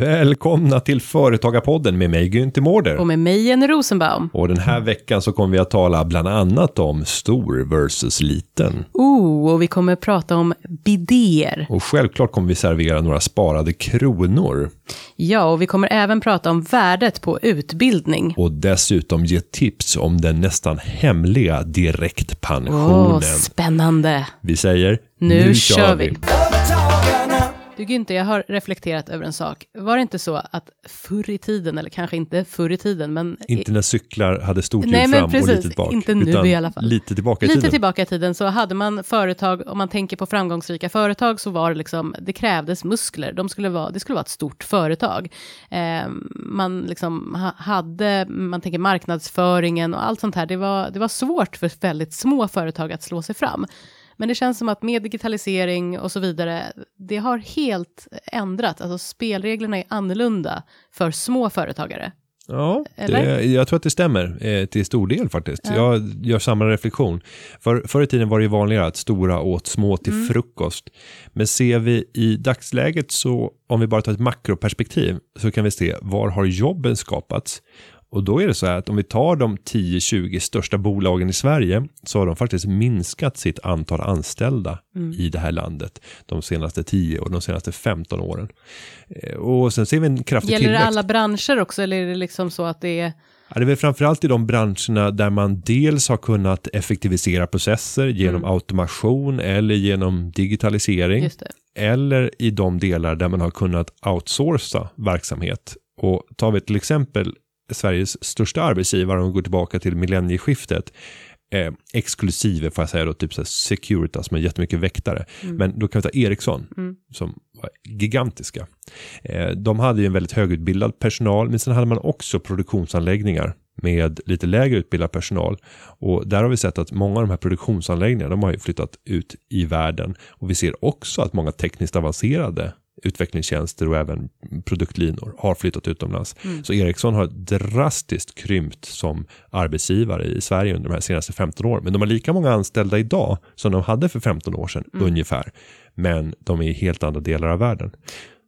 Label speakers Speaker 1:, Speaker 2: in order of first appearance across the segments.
Speaker 1: Välkomna till Företagarpodden med mig Günther Mårder.
Speaker 2: Och med mig Jenny Rosenbaum.
Speaker 1: Och den här veckan så kommer vi att tala bland annat om stor versus liten.
Speaker 2: Oh, och vi kommer prata om bidéer.
Speaker 1: Och självklart kommer vi servera några sparade kronor.
Speaker 2: Ja, och vi kommer även prata om värdet på utbildning.
Speaker 1: Och dessutom ge tips om den nästan hemliga
Speaker 2: Åh,
Speaker 1: direktpensionen.
Speaker 2: spännande.
Speaker 1: vi säger,
Speaker 2: Nu kör vi.
Speaker 3: Företagarna.
Speaker 2: Du Günther, jag har reflekterat över en sak. Var det inte så att förr i tiden, eller kanske inte förr i tiden, men
Speaker 1: Inte när cyklar hade stort hjul
Speaker 2: Nej, men
Speaker 1: fram och
Speaker 2: precis.
Speaker 1: litet bak.
Speaker 2: Inte nu i alla fall.
Speaker 1: Lite tillbaka i
Speaker 2: lite
Speaker 1: tiden.
Speaker 2: tillbaka i tiden så hade man företag, om man tänker på framgångsrika företag så var det liksom, det krävdes muskler, De skulle vara, det skulle vara ett stort företag. Eh, man liksom ha, hade, man tänker marknadsföringen och allt sånt här, det var, det var svårt för väldigt små företag att slå sig fram. Men det känns som att med digitalisering och så vidare, det har helt ändrat, alltså spelreglerna är annorlunda för små företagare.
Speaker 1: Ja, det, jag tror att det stämmer eh, till stor del faktiskt. Jag gör samma reflektion. För, förr i tiden var det ju vanligare att stora åt små till
Speaker 2: Mm.
Speaker 1: frukost. Men ser vi i dagsläget så, om vi bara tar ett makroperspektiv, så kan vi se var har jobben skapats? Och då är det så här att om vi tar de 10-20 största bolagen i Sverige så har de faktiskt minskat sitt antal anställda
Speaker 2: Mm.
Speaker 1: i det här landet de senaste 10 och de senaste 15 åren. Eh, Och sen ser vi en kraftig
Speaker 2: Gäller det
Speaker 1: tillväxt.
Speaker 2: alla branscher också, eller är det liksom så att det är
Speaker 1: Ja, det är väl framförallt i de branscherna där man dels har kunnat effektivisera processer genom automation eller genom digitalisering.
Speaker 2: Mm. Det.
Speaker 1: Eller i de delar där man har kunnat outsourca verksamhet. Och tar vi till exempel Sveriges största arbetsgivare om vi går tillbaka till millennieskiftet. Eh, exklusive får jag säga då, typ så här Securitas med jättemycket väktare. Men då kan vi ta Ericsson som var gigantiska. Eh, de hade ju en väldigt högutbildad personal, men sen hade man också produktionsanläggningar med lite lägre utbildad personal. Och där har vi sett att många av de här produktionsanläggningarna, de har ju flyttat ut i världen. Och vi ser också att många tekniskt avancerade utvecklingstjänster och även produktlinor har flyttat utomlands. Så Ericsson har drastiskt krympt som arbetsgivare i Sverige under de här senaste 15 åren. Men de har lika många anställda idag som de hade för 15 år sedan ungefär. Men de är i helt andra delar av världen.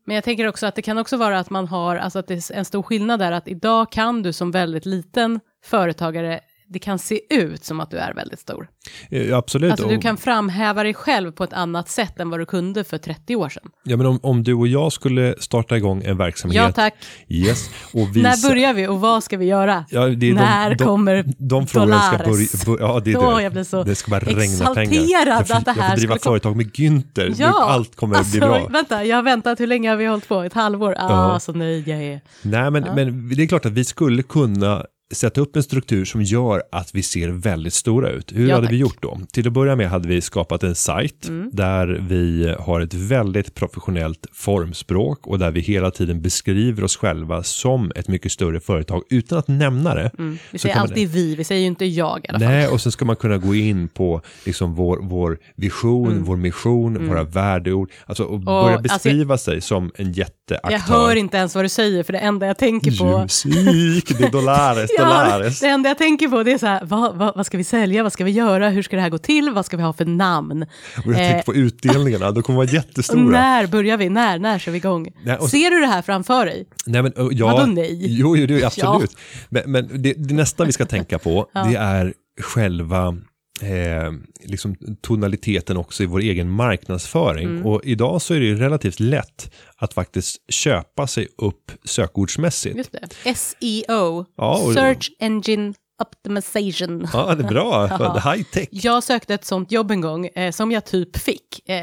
Speaker 2: Men jag tänker också att det kan också vara att man har, alltså att det är en stor skillnad där, att idag kan du som väldigt liten företagare, det kan se ut som att du är väldigt stor.
Speaker 1: Eh, absolut.
Speaker 2: Alltså du kan framhäva dig själv på ett annat sätt än vad du kunde för 30 år sedan.
Speaker 1: Ja, men om, om du och jag skulle starta igång en verksamhet.
Speaker 2: Ja tack.
Speaker 1: Yes, och visa,
Speaker 2: När börjar vi och vad ska vi göra?
Speaker 1: Ja,
Speaker 2: När
Speaker 1: de, de,
Speaker 2: kommer
Speaker 1: de frågorna ska börja, ja, det, är
Speaker 2: Åh,
Speaker 1: det.
Speaker 2: jag blir så
Speaker 1: det ska bara regna
Speaker 2: exalterad
Speaker 1: pengar. Jag får,
Speaker 2: att det här
Speaker 1: jag får driva företag med Günther.
Speaker 2: Ja,
Speaker 1: Allt kommer
Speaker 2: alltså,
Speaker 1: bli bra.
Speaker 2: Vänta, jag har väntat, hur länge har vi hållit på? Ett halvår? Ah,
Speaker 1: Ja.
Speaker 2: så nöjd jag är.
Speaker 1: Nej, men, men det är klart att vi skulle kunna sätta upp en struktur som gör att vi ser väldigt stora ut. Hur
Speaker 2: Ja,
Speaker 1: hade vi
Speaker 2: tack.
Speaker 1: gjort då? Till att börja med hade vi skapat en sajt
Speaker 2: Mm.
Speaker 1: där vi har ett väldigt professionellt formspråk och där vi hela tiden beskriver oss själva som ett mycket större företag utan att nämna det.
Speaker 2: Mm. Vi säger
Speaker 1: kan man-
Speaker 2: alltid vi, vi säger ju inte jag i alla fall.
Speaker 1: Nej, och sen ska man kunna gå in på liksom vår, vår vision, vår mission, våra värdeord. Alltså och börja
Speaker 2: Mm. alltså,
Speaker 1: beskriva sig som en jätteaktör.
Speaker 2: Jag hör inte ens vad du säger, för det enda jag tänker på...
Speaker 1: Musik, det är dollares,
Speaker 2: Ja, det enda jag tänker på det är så här, vad, vad, vad ska vi sälja, vad ska vi göra, hur ska det här gå till, vad ska vi ha för namn?
Speaker 1: Och jag tänker på utdelningarna, de kommer vara jättestora.
Speaker 2: när börjar vi, när, när kör vi igång?
Speaker 1: Nej, och-
Speaker 2: Ser du det här framför dig?
Speaker 1: Nej, men, ja,
Speaker 2: Vadå nej?
Speaker 1: Jo, jo det absolut. Men, men det, det nästa vi ska tänka på, det är själva eh, liksom tonaliteten också i vår egen marknadsföring.
Speaker 2: Mm.
Speaker 1: Och idag så är det ju relativt lätt att faktiskt köpa sig upp sökordsmässigt.
Speaker 2: Just det. SEO,
Speaker 1: Ja, och-
Speaker 2: Search Engine Optimization.
Speaker 1: Ja, det är bra. High tech.
Speaker 2: Jag sökte ett sånt jobb en gång eh, som jag typ fick eh,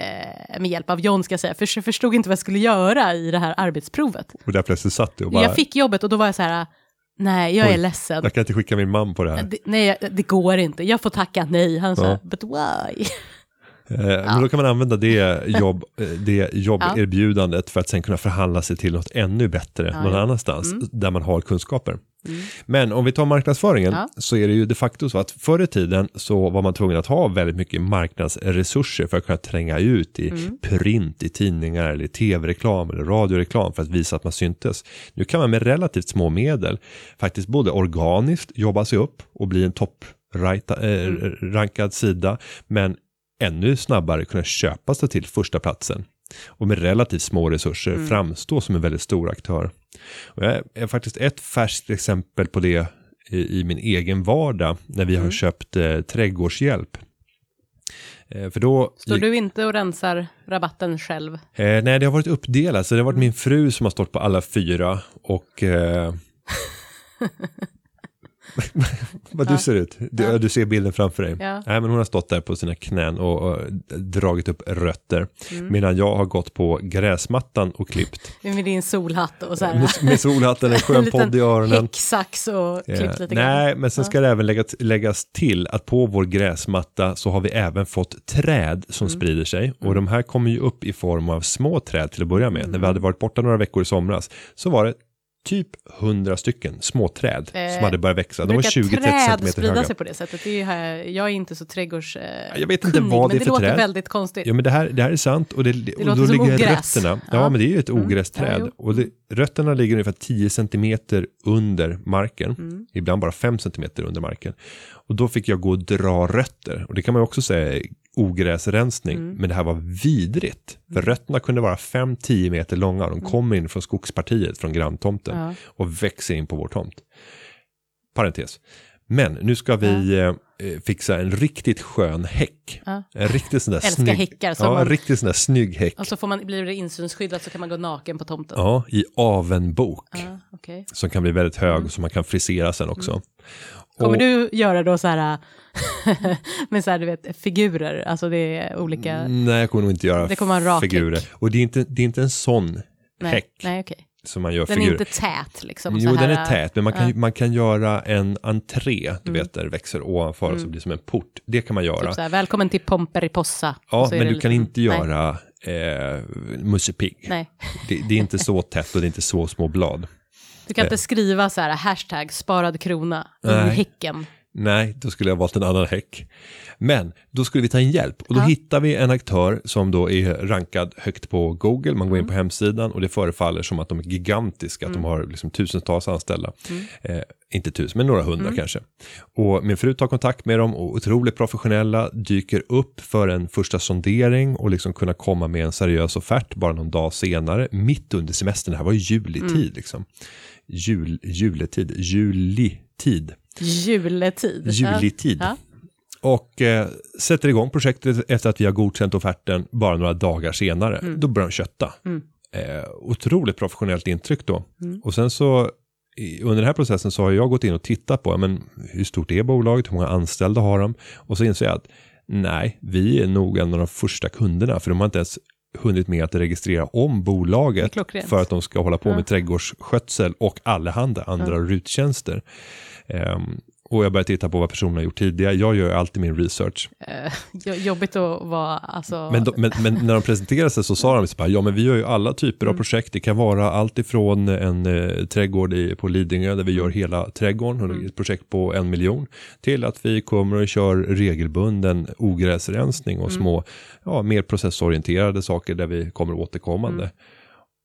Speaker 2: med hjälp av John ska jag säga, för jag förstod inte vad jag skulle göra i det här arbetsprovet.
Speaker 1: Och där plötsligt satt du och bara,
Speaker 2: Jag fick jobbet och då var jag så här, nej jag är
Speaker 1: Oj.
Speaker 2: ledsen.
Speaker 1: jag kan inte skicka min man på det här.
Speaker 2: Det, nej, det går inte. Jag får tacka nej. Han sa,
Speaker 1: Ja.
Speaker 2: but why?
Speaker 1: Eh, Men då kan man använda det, jobb, eh, det jobberbjudandet för att sen kunna förhandla sig till något ännu bättre någon
Speaker 2: ja.
Speaker 1: annanstans
Speaker 2: Mm.
Speaker 1: där man har kunskaper. Men om vi tar marknadsföringen
Speaker 2: Ja.
Speaker 1: så är det ju de facto så att förr i tiden så var man tvungen att ha väldigt mycket marknadsresurser för att kunna tränga ut i
Speaker 2: Mm.
Speaker 1: print, i tidningar eller tv-reklam eller radioreklam för att visa att man syntes. Nu kan man med relativt små medel faktiskt både organiskt jobba sig upp och bli en topprankad
Speaker 2: Mm.
Speaker 1: eh, rankad sida men ännu snabbare kunna köpa sig till första platsen och med relativt små resurser
Speaker 2: Mm.
Speaker 1: framstå som en väldigt stor aktör. Och jag är faktiskt ett färskt exempel på det i, i min egen vardag när vi
Speaker 2: Mm.
Speaker 1: har köpt eh, trädgårdshjälp. Eh, för då,
Speaker 2: Står du inte och rensar rabatten själv?
Speaker 1: eh, nej, det har varit uppdelat, så det har varit
Speaker 2: Mm.
Speaker 1: min fru som har stått på alla fyra och eh, vad du ser ut, du, du ser bilden framför dig.
Speaker 2: Ja.
Speaker 1: Nej, men hon har stått där på sina knän och, och dragit upp rötter.
Speaker 2: Mm.
Speaker 1: Medan jag har gått på gräsmattan och klippt.
Speaker 2: Med din solhatt och så här.
Speaker 1: Med, med solhatten, en skön podd i öronen.
Speaker 2: häcksax och klippt
Speaker 1: Ja.
Speaker 2: lite grann.
Speaker 1: Nej, men sen ska det även läggas, läggas till att på vår gräsmatta så har vi även fått träd som
Speaker 2: Mm.
Speaker 1: sprider sig. Och de här kommer ju upp i form av små träd till att börja med.
Speaker 2: Mm.
Speaker 1: När vi hade varit borta några veckor i somras så var det typ 100 stycken små träd
Speaker 2: Eh,
Speaker 1: som hade börjat växa. De var
Speaker 2: Brukar
Speaker 1: 20-30
Speaker 2: träd
Speaker 1: centimeter
Speaker 2: sprida
Speaker 1: höga.
Speaker 2: sig på det sättet? Det är här, jag är inte så trädgårds... eh,
Speaker 1: Jag vet inte
Speaker 2: kunnig,
Speaker 1: vad det är
Speaker 2: men
Speaker 1: för
Speaker 2: det låter
Speaker 1: träd.
Speaker 2: väldigt konstigt.
Speaker 1: Ja men det här, det här är sant och, det, och
Speaker 2: låter
Speaker 1: då
Speaker 2: som
Speaker 1: ligger
Speaker 2: ogräs.
Speaker 1: rötterna, ja,
Speaker 2: Ja. Mm.
Speaker 1: men det är ju ett ogrästräd
Speaker 2: Ja, jo.
Speaker 1: och det, rötterna ligger ungefär 10 centimeter under marken,
Speaker 2: Mm.
Speaker 1: ibland bara 5 centimeter under marken. Och då fick jag gå och dra rötter och det kan man också säga är ogräsrensning,
Speaker 2: Mm.
Speaker 1: men det här var vidrigt. För rötterna kunde vara 5-10 meter långa de kommer in från skogspartiet från granntomten
Speaker 2: Mm. Ja.
Speaker 1: och växer in på vår tomt. Parentes. Men nu ska vi eh, eh, fixa en riktigt skön häck.
Speaker 2: Ja.
Speaker 1: En riktigt sån där
Speaker 2: Älskar
Speaker 1: snygg,
Speaker 2: häckar,
Speaker 1: ja, en
Speaker 2: man-
Speaker 1: riktigt sån där snygg häck.
Speaker 2: Och så får man, blir det insynsskyddat så kan man gå naken på tomten.
Speaker 1: Ja, i avenbok.
Speaker 2: Ja, okej.
Speaker 1: Som kan bli väldigt hög och som man kan frisera sen också.
Speaker 2: Mm. Kommer
Speaker 1: Och-
Speaker 2: du göra då så här med så här, du vet, figurer, alltså det är olika,
Speaker 1: Nej, jag kommer nog inte göra
Speaker 2: Det kommer en rak
Speaker 1: figurer. Och det är, inte, det är inte en sån
Speaker 2: nej,
Speaker 1: häck
Speaker 2: nej okej.
Speaker 1: Som man gör
Speaker 2: Den
Speaker 1: figurer.
Speaker 2: är inte tät liksom.
Speaker 1: Jo, den är tät, men man kan,
Speaker 2: ja.
Speaker 1: man kan göra en entré, du vet, där det växer ovanför och så blir det som en port. Det kan man göra.
Speaker 2: Mm. Typ så här, välkommen till Pomperipossa.
Speaker 1: Ja, men du kan
Speaker 2: liksom-
Speaker 1: inte göra eh, Musse Pigg.
Speaker 2: Nej.
Speaker 1: Det, det är inte så tätt och det är inte så små blad.
Speaker 2: Du kan inte skriva så här, hashtag sparad krona i häcken.
Speaker 1: Nej, då skulle jag valt en annan häck. Men då skulle vi ta in hjälp och då
Speaker 2: Ja.
Speaker 1: hittar vi en aktör som då är rankad högt på Google. Man går
Speaker 2: Mm.
Speaker 1: in på hemsidan och det förefaller som att de är gigantiska, att de har liksom tusentals anställda.
Speaker 2: Mm.
Speaker 1: Eh, inte tusen, men några hundra kanske. Och min fru tar kontakt med dem och otroligt professionella dyker upp för en första sondering och liksom kunna komma med en seriös offert bara någon dag senare, mitt under semestern. Det här var ju juletid
Speaker 2: Mm.
Speaker 1: liksom. Jul, juletid, julitid.
Speaker 2: Juletid.
Speaker 1: Julitid.
Speaker 2: Ja.
Speaker 1: Och eh, sätter igång projektet efter att vi har godkänt offerten bara några dagar senare.
Speaker 2: Mm.
Speaker 1: Då börjar de kötta. Eh, otroligt professionellt intryck då.
Speaker 2: Mm.
Speaker 1: Och sen så under den här processen så har jag gått in och tittat på men, hur stort är bolaget, hur många anställda har de? Och så inser jag att nej, vi är nog en av de första kunderna för de har inte ens hunnit med att registrera om bolaget för att de ska hålla på
Speaker 2: Ja.
Speaker 1: med trädgårdsskötsel och allehanda andra ruttjänster. Ehm, och jag börjar titta på vad personen har gjort tidigare. Jag gör alltid min research.
Speaker 2: Jo- jobbigt att vara, alltså...
Speaker 1: Men, de, men, men när de presenterade sig så sa de så bara, ja men vi gör ju alla typer
Speaker 2: Mm.
Speaker 1: av projekt. Det kan vara allt ifrån en eh, trädgård i, på Lidingö där vi
Speaker 2: Mm.
Speaker 1: gör hela trädgården, är ett projekt på en miljon, till att vi kommer och kör regelbunden ogräsrensning
Speaker 2: Mm.
Speaker 1: och små, ja mer processorienterade saker där vi kommer återkommande.
Speaker 2: Mm.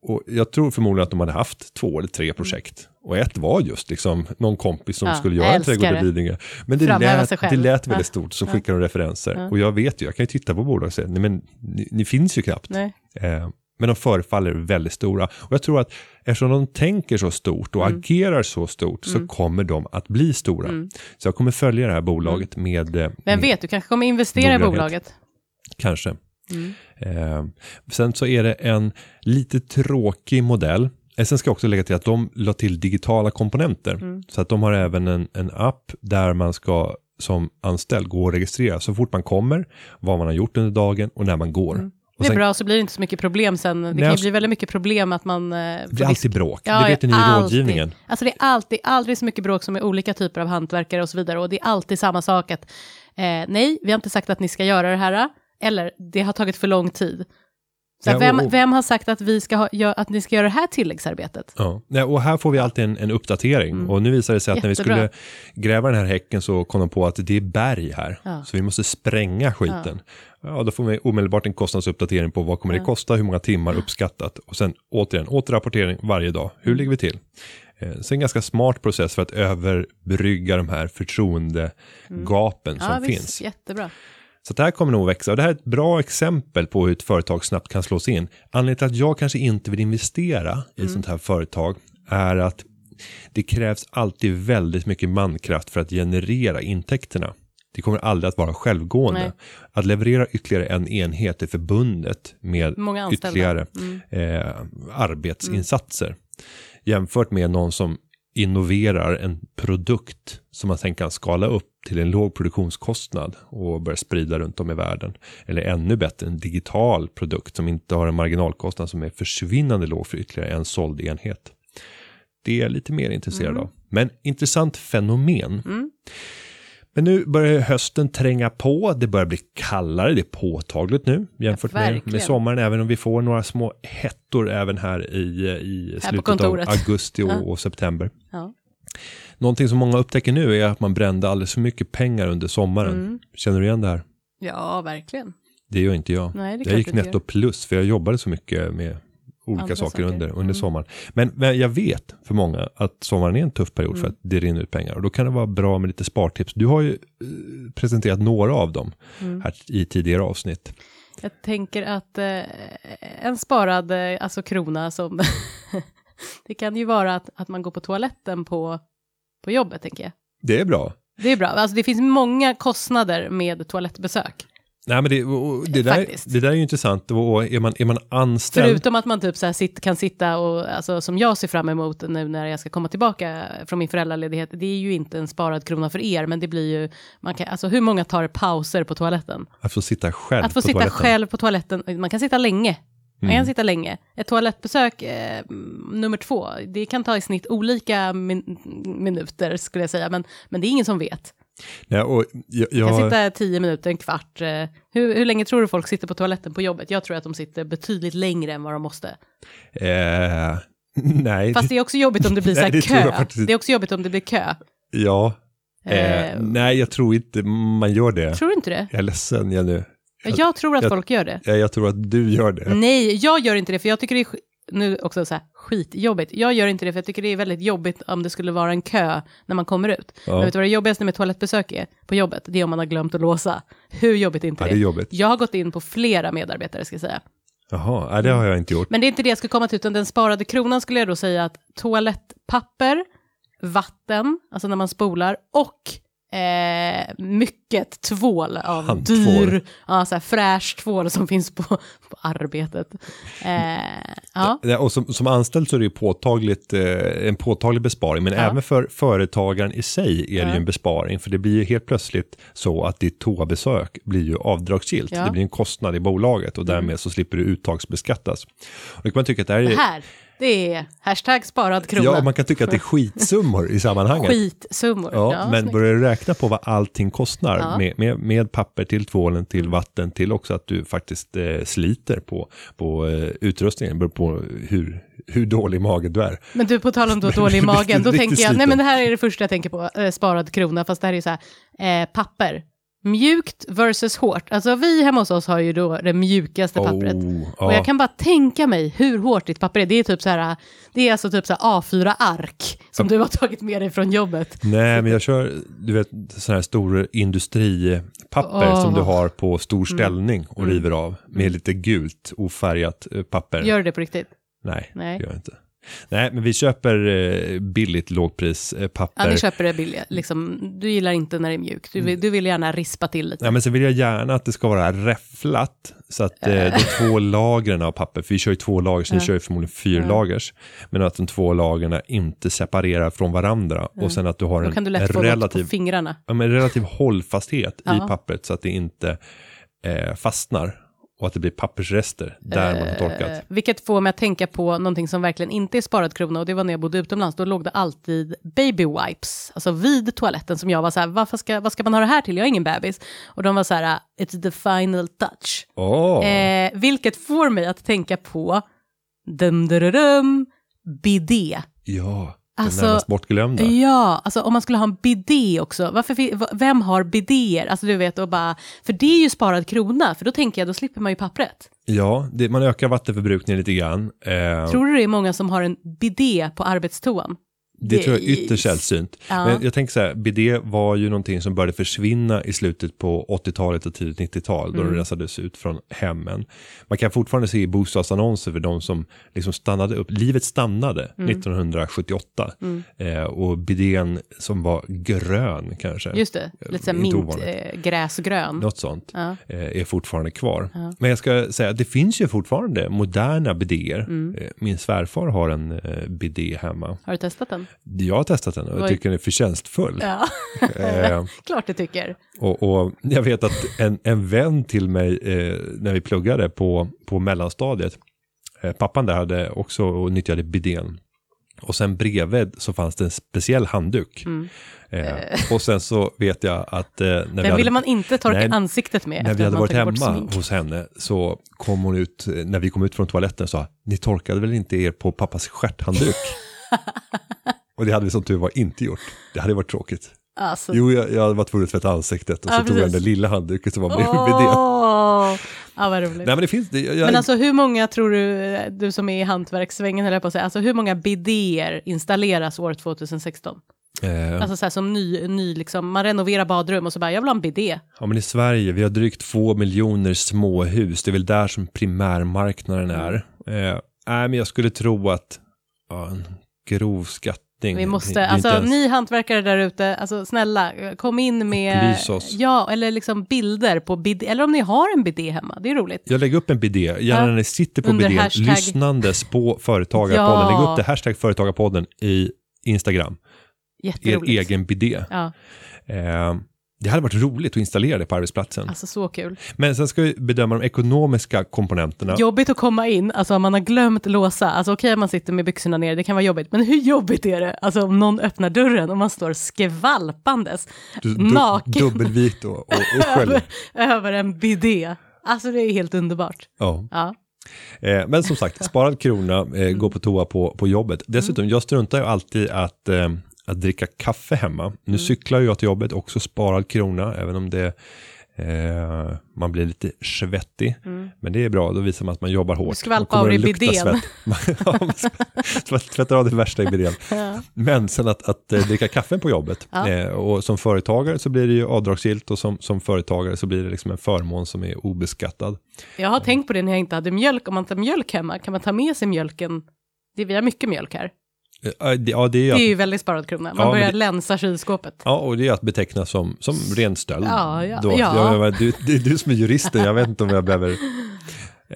Speaker 1: Och jag tror förmodligen att de hade haft två eller tre projekt. Och ett var just liksom någon kompis som
Speaker 2: Mm. Ja,
Speaker 1: skulle göra en trädgård i. Lidingö. Men det lät, det lät väldigt
Speaker 2: Ja.
Speaker 1: stort, så
Speaker 2: Ja.
Speaker 1: skickade de referenser.
Speaker 2: Ja.
Speaker 1: Och jag vet ju, jag kan ju titta på bolag och säga, nej men ni, ni finns ju knappt. Eh, men de förefaller väldigt stora. Och jag tror att eftersom de tänker så stort och
Speaker 2: Mm.
Speaker 1: agerar så stort så kommer de att bli stora. Så jag kommer följa det här bolaget med... eh,
Speaker 2: Mm. Vem vet, du kanske kommer investera i bolaget.
Speaker 1: Kanske.
Speaker 2: Mm.
Speaker 1: Eh, sen så är det en lite tråkig modell. Eh, Sen ska jag också lägga till att de la till digitala komponenter.
Speaker 2: Mm.
Speaker 1: Så att de har även en, en app där man ska som anställd gå och registrera så fort man kommer, vad man har gjort under dagen och när man går.
Speaker 2: Mm. Det är
Speaker 1: sen
Speaker 2: bra, så blir det inte så mycket problem sen. Det kan ju
Speaker 1: alltså-
Speaker 2: bli väldigt mycket problem att man... eh,
Speaker 1: det blir alltid bråk.
Speaker 2: Ja,
Speaker 1: det vet ni i rådgivningen.
Speaker 2: Alltså det är alltid, aldrig så mycket bråk som med olika typer av hantverkare och så vidare. Och det är alltid samma sak att eh, nej, vi har inte sagt att ni ska göra det här. Eller det har tagit för lång tid. Så
Speaker 1: Ja,
Speaker 2: vem,
Speaker 1: och- och-
Speaker 2: vem har sagt att, vi ska ha, att ni ska göra det här tilläggsarbetet?
Speaker 1: Ja, nej, och här får vi alltid en, en uppdatering. Och nu visar det sig att när vi
Speaker 2: Mm. Jättebra.
Speaker 1: skulle gräva den här häcken så kom de på att det är berg här.
Speaker 2: Ja.
Speaker 1: Så vi måste spränga skiten. Ja. då får vi omedelbart en kostnadsuppdatering på vad kommer det kosta, hur många timmar uppskattat. Och sen återigen, återrapportering varje dag.
Speaker 2: Mm.
Speaker 1: Hur ligger vi till? Eh, Så en ganska smart process för att överbrygga de här förtroendegapen som
Speaker 2: Mm. ja,
Speaker 1: finns.
Speaker 2: visst, jättebra.
Speaker 1: Så det här kommer nog växa och det här är ett bra exempel på hur ett företag snabbt kan slås in. Anledningen till att jag kanske inte vill investera i ett sånt här företag är att det krävs alltid väldigt mycket mankraft för att generera intäkterna. Det kommer aldrig att vara självgående.
Speaker 2: Nej.
Speaker 1: Att leverera ytterligare en enhet är förbundet med
Speaker 2: anställda. Mm.
Speaker 1: ytterligare eh, arbetsinsatser. Jämfört med någon som innoverar en produkt som man sen kan skala upp till en låg produktionskostnad och börja sprida runt om i världen. Eller ännu bättre, en digital produkt som inte har en marginalkostnad som är försvinnande låg för ytterligare en såld enhet. Det är jag lite mer intresserad
Speaker 2: Mm.
Speaker 1: av. Men intressant fenomen. Men nu börjar hösten tränga på, det börjar bli kallare, det är påtagligt nu jämfört
Speaker 2: Ja,
Speaker 1: med, med sommaren, även om vi får några små hettor även här i, i slutet av augusti och,
Speaker 2: Ja.
Speaker 1: och september.
Speaker 2: Ja.
Speaker 1: Någonting som många upptäcker nu är att man brände alldeles för mycket pengar under sommaren.
Speaker 2: Mm.
Speaker 1: Känner du igen det här?
Speaker 2: ja, verkligen.
Speaker 1: Det gör inte jag.
Speaker 2: Nej,
Speaker 1: jag gick netto plus för jag jobbade så mycket med olika
Speaker 2: Andra
Speaker 1: saker,
Speaker 2: saker.
Speaker 1: under, under
Speaker 2: Mm.
Speaker 1: sommaren. Men, men jag vet för många att sommaren är en tuff period
Speaker 2: Mm.
Speaker 1: för att det rinner ut pengar. Och då kan det vara bra med lite spartips. Du har ju eh, presenterat några av dem
Speaker 2: Mm.
Speaker 1: här i tidigare avsnitt.
Speaker 2: Jag tänker att eh, en sparad eh, alltså krona som... det kan ju vara att, att man går på toaletten på, på jobbet, tänker jag.
Speaker 1: Det är bra.
Speaker 2: Det är bra. Alltså, det finns många kostnader med toalettbesök.
Speaker 1: Nej, men det, det, där, det där är ju intressant. Och är man, är man anställd...
Speaker 2: Förutom att man typ så sitt, kan sitta och, alltså, som jag ser fram emot nu när jag ska komma tillbaka från min föräldraledighet, det är ju inte en sparad krona för er, men det blir ju, man kan, alltså hur många tar pauser på toaletten?
Speaker 1: Att få sitta själv
Speaker 2: Att få
Speaker 1: på
Speaker 2: sitta
Speaker 1: toaletten.
Speaker 2: själv på toaletten, man kan sitta länge. Man
Speaker 1: Mm.
Speaker 2: kan sitta länge. Ett toalettbesök eh, mm, nummer två, det kan ta i snitt olika min minuter skulle jag säga, men, men det är ingen som vet.
Speaker 1: Nej, och jag,
Speaker 2: kan
Speaker 1: jag,
Speaker 2: sitta tio minuter, en kvart. Eh, hur, hur länge tror du folk sitter på toaletten på jobbet? Jag tror att de sitter betydligt längre än vad de måste.
Speaker 1: eh, nej,
Speaker 2: Fast det är också jobbigt om det blir så
Speaker 1: Nej,
Speaker 2: här
Speaker 1: det tror jag
Speaker 2: kö.
Speaker 1: faktiskt.
Speaker 2: Det är också jobbigt om det blir kö.
Speaker 1: ja. Eh,
Speaker 2: Eh,
Speaker 1: nej, jag tror inte man gör det.
Speaker 2: Tror du inte det?
Speaker 1: Jag är ledsen, Jenny.
Speaker 2: Jag, jag tror att
Speaker 1: jag-
Speaker 2: folk gör det.
Speaker 1: Jag, jag tror att du gör det.
Speaker 2: Nej, jag gör inte det, för jag tycker det är nu också så här, skitjobbigt. Jag gör inte det, för jag tycker det är väldigt jobbigt om det skulle vara en kö när man kommer ut.
Speaker 1: Ja.
Speaker 2: Men vet du vad det jobbigaste med toalettbesök är på jobbet? Det är om man har glömt att låsa. Hur jobbigt är inte
Speaker 1: Ja,
Speaker 2: det?
Speaker 1: är jobbigt.
Speaker 2: Jag har gått in på flera medarbetare, ska jag säga.
Speaker 1: Jaha, det har jag inte gjort.
Speaker 2: Men det är inte det jag skulle komma till, utan den sparade kronan skulle jag då säga att toalettpapper, vatten, alltså när man spolar, och eh, mycket tvål av
Speaker 1: Handtvål.
Speaker 2: dyr, ja, så här fräsch tvål som finns på, på arbetet. Eh, ja.
Speaker 1: Ja, Och som, som anställd så är det ju påtagligt, eh, en påtaglig besparing, men
Speaker 2: Ja.
Speaker 1: även för företagaren i sig är det ju en besparing, för det blir ju helt plötsligt så att ditt toabesök blir ju avdragsgillt. Det blir en kostnad i bolaget och därmed så slipper du uttagsbeskattas. Och då kan man tycka att det här är...
Speaker 2: Det här, det är hashtag sparad krona.
Speaker 1: Ja, man kan tycka att det är skitsummor i sammanhanget.
Speaker 2: Skitsummor.
Speaker 1: Ja, men
Speaker 2: snyggt.
Speaker 1: börjar du räkna på vad allting kostar
Speaker 2: Ja.
Speaker 1: med, med, med papper till tvålen, till vatten, till också att du faktiskt eh, sliter på, på eh, utrustningen, beror på hur, hur dålig mage du är.
Speaker 2: Men du, på tal om då dålig i magen, då tänker jag, nej men det här är det första jag tänker på, eh, sparad krona, fast det här är ju så här, eh, papper. Mjukt versus hårt. Alltså vi hemma hos oss har ju då det mjukaste pappret.
Speaker 1: Oh,
Speaker 2: Och
Speaker 1: ja.
Speaker 2: jag kan bara tänka mig hur hårt ditt papper är. Det är typ så här, det är alltså typ så här A4-ark som du har tagit med dig från jobbet.
Speaker 1: Nej, men jag kör, du vet, sån här stor industripapper
Speaker 2: Åh.
Speaker 1: som du har på stor
Speaker 2: Mm.
Speaker 1: ställning och river av med lite gult ofärgat eh, papper.
Speaker 2: Gör du det på riktigt?
Speaker 1: Nej,
Speaker 2: Nej.
Speaker 1: det gör jag inte. Nej, men vi köper eh, billigt lågprispapper.
Speaker 2: Ja, ni köper det billiga. Liksom, du gillar inte när det är mjukt. Du vill, du vill gärna rispa till lite.
Speaker 1: Ja, men sen vill jag gärna att det ska vara räfflat. Så att eh, de två lagren av papper, för vi kör ju två lager, så ni kör ju förmodligen fyra lagers. Men att de två lagren inte separerar från varandra. Och sen att du har en,
Speaker 2: du
Speaker 1: relativ,
Speaker 2: fingrarna.
Speaker 1: ja, men relativ hållfasthet i pappret så att det inte eh, fastnar. Och att det blir pappersrester där man har torkat.
Speaker 2: Eh, vilket får mig att tänka på någonting som verkligen inte är sparad krona och det var när jag bodde utomlands. Då låg det alltid baby wipes, alltså vid toaletten som jag var så här, varför ska, vad ska man ha det här till? Jag är ingen bebis. Och de var så här, it's the final touch.
Speaker 1: Åh,
Speaker 2: Eh, vilket får mig att tänka på dum, dum, dum, bidé.
Speaker 1: ja,
Speaker 2: alltså,
Speaker 1: närmast bortglömda.
Speaker 2: Ja, alltså om man skulle ha en bidé också, varför, vem har bidéer? Alltså du vet, och bara, för det är ju sparad krona, för då tänker jag, då slipper man ju pappret.
Speaker 1: Ja, det, man ökar vattenförbrukningen lite grann. Eh,
Speaker 2: Tror du det är många som har en bidé på arbetstoan?
Speaker 1: Det tror jag är ytterst sällsynt.
Speaker 2: Ja.
Speaker 1: Men jag tänker så här, bidé var ju någonting som började försvinna i slutet på 80-talet och tidigt 90-tal då
Speaker 2: Mm.
Speaker 1: det rensades ut från hemmen. Man kan fortfarande se bostadsannonser för de som liksom stannade upp. Livet stannade
Speaker 2: Mm.
Speaker 1: 1978 eh, och bidén som var grön kanske.
Speaker 2: Just det, lite såhär mint, eh, gräsgrön.
Speaker 1: Något sånt
Speaker 2: Ja.
Speaker 1: eh, är fortfarande kvar. Men jag ska säga att det finns ju fortfarande moderna bidéer.
Speaker 2: Mm.
Speaker 1: Eh, Min svärfar har en eh, bidé hemma.
Speaker 2: Har du testat den?
Speaker 1: Jag har testat den och jag tycker den är förtjänstfull.
Speaker 2: Ja,
Speaker 1: Eh,
Speaker 2: klart du tycker.
Speaker 1: och, och jag vet att en, en vän till mig eh, när vi pluggade på, på mellanstadiet, eh, pappan där hade också och nyttjade bidén. Och sen bredvid så fanns det en speciell handduk. Eh, och sen så vet jag att eh, när, vi
Speaker 2: Den
Speaker 1: hade,
Speaker 2: ville man inte torka
Speaker 1: Nej,
Speaker 2: ansiktet med
Speaker 1: när vi hade varit hemma hos henne så kom hon ut, eh, när vi kom ut från toaletten sa ni torkade väl inte er på pappas stjärthandduk? och det hade vi som tur var inte gjort. Det hade varit tråkigt.
Speaker 2: Alltså,
Speaker 1: Jo, jag, jag var tvungen att tvätta ansiktet och så
Speaker 2: Ja,
Speaker 1: tog jag den
Speaker 2: precis.
Speaker 1: där lilla handduken som var bredvid bidén.
Speaker 2: Åh, ja vad roligt.
Speaker 1: Nej men det finns, det, jag,
Speaker 2: Men alltså hur många tror du, du som är i hantverkssvängen jag på att säga, alltså hur många bidéer installeras år 2016?
Speaker 1: eh,
Speaker 2: Alltså så här som ny, ny liksom, man renoverar badrum och så bara, jag vill ha en bidé.
Speaker 1: ja men i Sverige, vi har drygt två miljoner småhus, det är väl där som primärmarknaden
Speaker 2: Mm.
Speaker 1: är. Eh, nej men jag skulle tro att, ja, grov skattning.
Speaker 2: Vi måste, alltså
Speaker 1: ens-
Speaker 2: ni hantverkare där ute, alltså snälla, kom in med, ja, eller liksom bilder på bidé, eller om ni har en bidé hemma, det är roligt.
Speaker 1: Jag lägger upp en bidé, gärna när ni sitter på bidén,
Speaker 2: hashtag-
Speaker 1: lyssnandes på Företagarpodden.
Speaker 2: Ja.
Speaker 1: Lägg upp det, hashtag Företagarpodden i Instagram, er egen bidé.
Speaker 2: Ja,
Speaker 1: Eh, det hade varit roligt att installera det på arbetsplatsen.
Speaker 2: alltså så kul.
Speaker 1: Men sen ska vi bedöma de ekonomiska komponenterna.
Speaker 2: Jobbigt att komma in, alltså om man har glömt låsa, alltså okej om man sitter med byxorna ner, det kan vara jobbigt, men hur jobbigt är det? Alltså om någon öppnar dörren och man står skvalpandes,
Speaker 1: Du- du-
Speaker 2: naken,
Speaker 1: Dubbelvit och, och, och
Speaker 2: över, över en bidé. Alltså det är helt underbart.
Speaker 1: Ja.
Speaker 2: Ja,
Speaker 1: Eh, men som sagt, sparad krona, eh, gå på toa på, på jobbet. Dessutom, jag struntar ju alltid att, eh, att dricka kaffe hemma. Nu cyklar jag till jobbet, också sparad krona, även om det eh, man blir lite svettig. Men det är bra, då visar man att man jobbar hårt.
Speaker 2: skvalpar
Speaker 1: Då kommer
Speaker 2: av
Speaker 1: lukta
Speaker 2: bidén.
Speaker 1: ja, tvättar av det värsta i bidén. Men sen att, att eh, dricka kaffe på jobbet.
Speaker 2: Ja.
Speaker 1: Eh, och som företagare så blir det ju avdragsgillt och som, som företagare så blir det liksom en förmån som är obeskattad.
Speaker 2: jag har tänkt på det när jag inte hade mjölk, om man tar mjölk hemma, kan man ta med sig mjölken? Det, vi har mycket mjölk här.
Speaker 1: Eh, det- Ja, det är,
Speaker 2: Det är ju väldigt sparad krona. Man
Speaker 1: Ja,
Speaker 2: börjar
Speaker 1: det-
Speaker 2: länsa kylskåpet.
Speaker 1: ja, och det är att beteckna som, som ren stöld.
Speaker 2: Ja, ja,
Speaker 1: Då,
Speaker 2: ja.
Speaker 1: Jag, du, är du som är juristen, jag vet inte om jag behöver...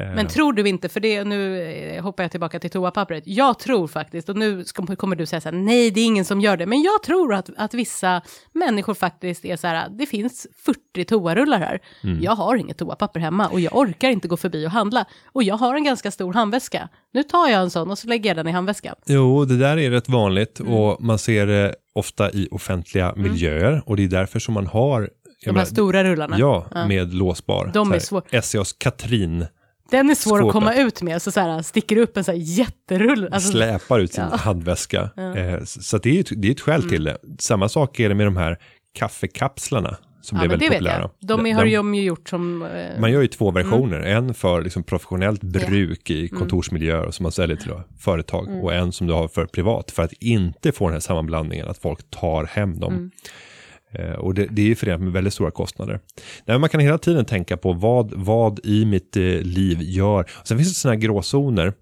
Speaker 1: eh,
Speaker 2: Men tror du inte, för det, nu eh, hoppar jag tillbaka till toapappret, jag tror faktiskt, och nu ska, kommer du säga så här, nej det är ingen som gör det, men jag tror att, att vissa människor faktiskt är så här, det finns 40 toarullar här,
Speaker 1: Mm.
Speaker 2: jag har inget toapapper hemma och jag orkar inte gå förbi och handla, och jag har en ganska stor handväska, nu tar jag en sån och så lägger jag den i handväskan.
Speaker 1: Jo, det där är rätt vanligt
Speaker 2: Mm.
Speaker 1: och man ser det ofta i offentliga miljöer och det är därför som man har
Speaker 2: De här
Speaker 1: menar,
Speaker 2: stora rullarna.
Speaker 1: Ja, med låsbar.
Speaker 2: De är
Speaker 1: här,
Speaker 2: svår-
Speaker 1: SCAs Katrin
Speaker 2: Den är svår
Speaker 1: Skåpet.
Speaker 2: att komma ut med, så, så här, sticker upp en så här jätterulle. Alltså,
Speaker 1: släpar ut sin
Speaker 2: ja.
Speaker 1: handväska. Eh, så det är, ett, det är ett skäl till det. Samma sak är det med de här kaffekapslarna som
Speaker 2: ja,
Speaker 1: blev väldigt populära.
Speaker 2: De
Speaker 1: De-
Speaker 2: har
Speaker 1: de-
Speaker 2: de ju gjort som... eh,
Speaker 1: Man gör ju två versioner, en för liksom professionellt bruk
Speaker 2: Mm.
Speaker 1: i kontorsmiljöer och som man säljer till företag och en som du har för privat för att inte få den här sammanblandningen att folk tar hem dem. Eh, och det, det är ju förenat med väldigt stora kostnader. Nej, man kan hela tiden tänka på vad, vad i mitt eh, liv gör. Sen finns det sådana här gråzoner.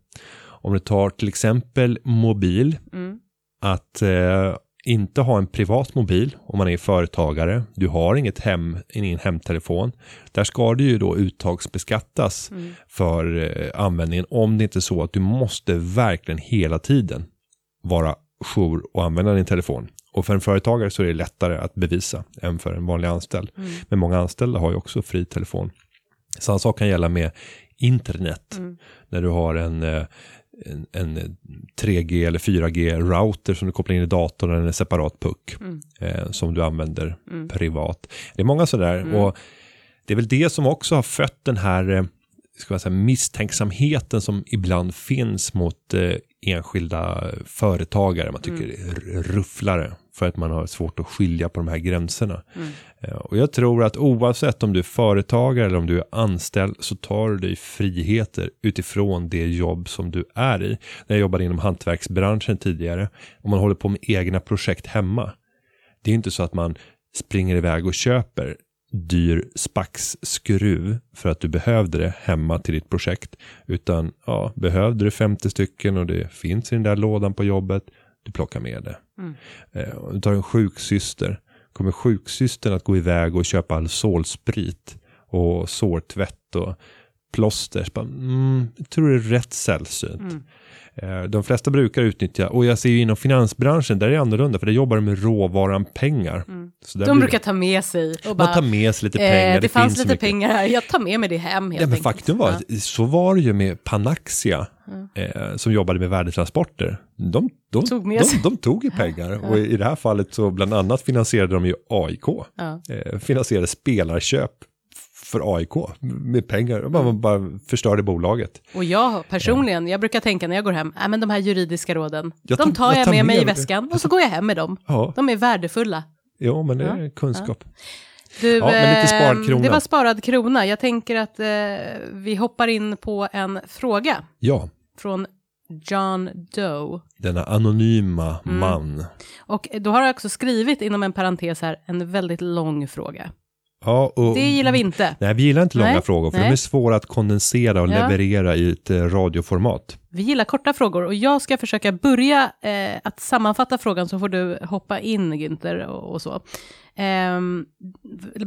Speaker 1: Om du tar till exempel mobil,
Speaker 2: Mm.
Speaker 1: att eh, inte ha en privat mobil om man är företagare. Du har inget hem, ingen hemtelefon. Där ska det ju då uttagsbeskattas
Speaker 2: Mm.
Speaker 1: för eh, användningen om det inte är så att du måste verkligen hela tiden vara jour och använda din telefon. Och för en företagare så är det lättare att bevisa än för en vanlig anställd.
Speaker 2: Mm.
Speaker 1: Men många anställda har ju också fri telefon. Samma sak kan gälla med internet.
Speaker 2: Mm.
Speaker 1: När du har en, eh, en, en 3G eller 4G-router som du kopplar in i datorn eller en separat puck
Speaker 2: Mm.
Speaker 1: eh, som du använder privat. Det är många sådär
Speaker 2: Mm.
Speaker 1: och det är väl det som också har fött den här eh, ska man säga, misstänksamheten som ibland finns mot eh, enskilda företagare. Man tycker
Speaker 2: Mm.
Speaker 1: rufflare för att man har svårt att skilja på de här gränserna.
Speaker 2: Mm.
Speaker 1: Eh, Och jag tror att oavsett om du är företagare eller om du är anställd så tar du dig friheter utifrån det jobb som du är i. När jag jobbade inom hantverksbranschen tidigare och man håller på med egna projekt hemma. Det är inte så att man springer iväg och köper dyr spaxskruv för att du behövde det hemma till ditt projekt. Utan ja, behövde du 50 stycken och det finns i den där lådan på jobbet, du plockar med det.
Speaker 2: Mm.
Speaker 1: Eh, du tar en sjuksyster, kommer sjuksystern att gå iväg och köpa Alsolsprit och sårtvätt och plåster? Bara, Mm, jag tror det är rätt sällsynt.
Speaker 2: Mm.
Speaker 1: Eh, De flesta brukar utnyttja, och jag ser ju inom finansbranschen, där är det annorlunda, för där jobbar de med råvaran pengar.
Speaker 2: Mm. De
Speaker 1: blir
Speaker 2: brukar
Speaker 1: det-
Speaker 2: ta med sig och
Speaker 1: man
Speaker 2: bara,
Speaker 1: tar med sig lite pengar.
Speaker 2: eh, det, fanns
Speaker 1: finns så
Speaker 2: lite pengar här, jag tar med mig det hem helt
Speaker 1: Ja, men faktum var
Speaker 2: Ja.
Speaker 1: så var det ju med Panaxia eh, som jobbade med värdetransporter. De, de,
Speaker 2: Tog med
Speaker 1: de,
Speaker 2: sig.
Speaker 1: de, tog ju pengar och i det här fallet så bland annat finansierade de ju AIK.
Speaker 2: Ja.
Speaker 1: Eh, finansierade spelarköp för AIK med pengar.
Speaker 2: Mm.
Speaker 1: Man bara förstörde bolaget.
Speaker 2: Och jag personligen, jag brukar tänka när jag går hem, äh, men de här juridiska råden,
Speaker 1: Jag
Speaker 2: de
Speaker 1: tar- jag
Speaker 2: jag
Speaker 1: tar
Speaker 2: med mig i väskan och så går jag hem med dem.
Speaker 1: Ja,
Speaker 2: De är värdefulla.
Speaker 1: ja men det är kunskap.
Speaker 2: Du,
Speaker 1: Ja, men lite sparad
Speaker 2: eh,
Speaker 1: krona.
Speaker 2: Det var sparad krona. Jag tänker att eh, vi hoppar in på en fråga
Speaker 1: Ja,
Speaker 2: från John Doe.
Speaker 1: denna anonyma
Speaker 2: Mm.
Speaker 1: man.
Speaker 2: Och då har jag också skrivit inom en parentes här en väldigt lång fråga.
Speaker 1: Ja, och,
Speaker 2: Det gillar vi inte.
Speaker 1: Nej, vi gillar inte långa
Speaker 2: Nej,
Speaker 1: frågor för
Speaker 2: nej.
Speaker 1: de är svåra att kondensera och
Speaker 2: Ja.
Speaker 1: leverera i ett eh, radioformat.
Speaker 2: Vi gillar korta frågor och jag ska försöka börja eh, att sammanfatta frågan så får du hoppa in Günther och, och så. Ehm,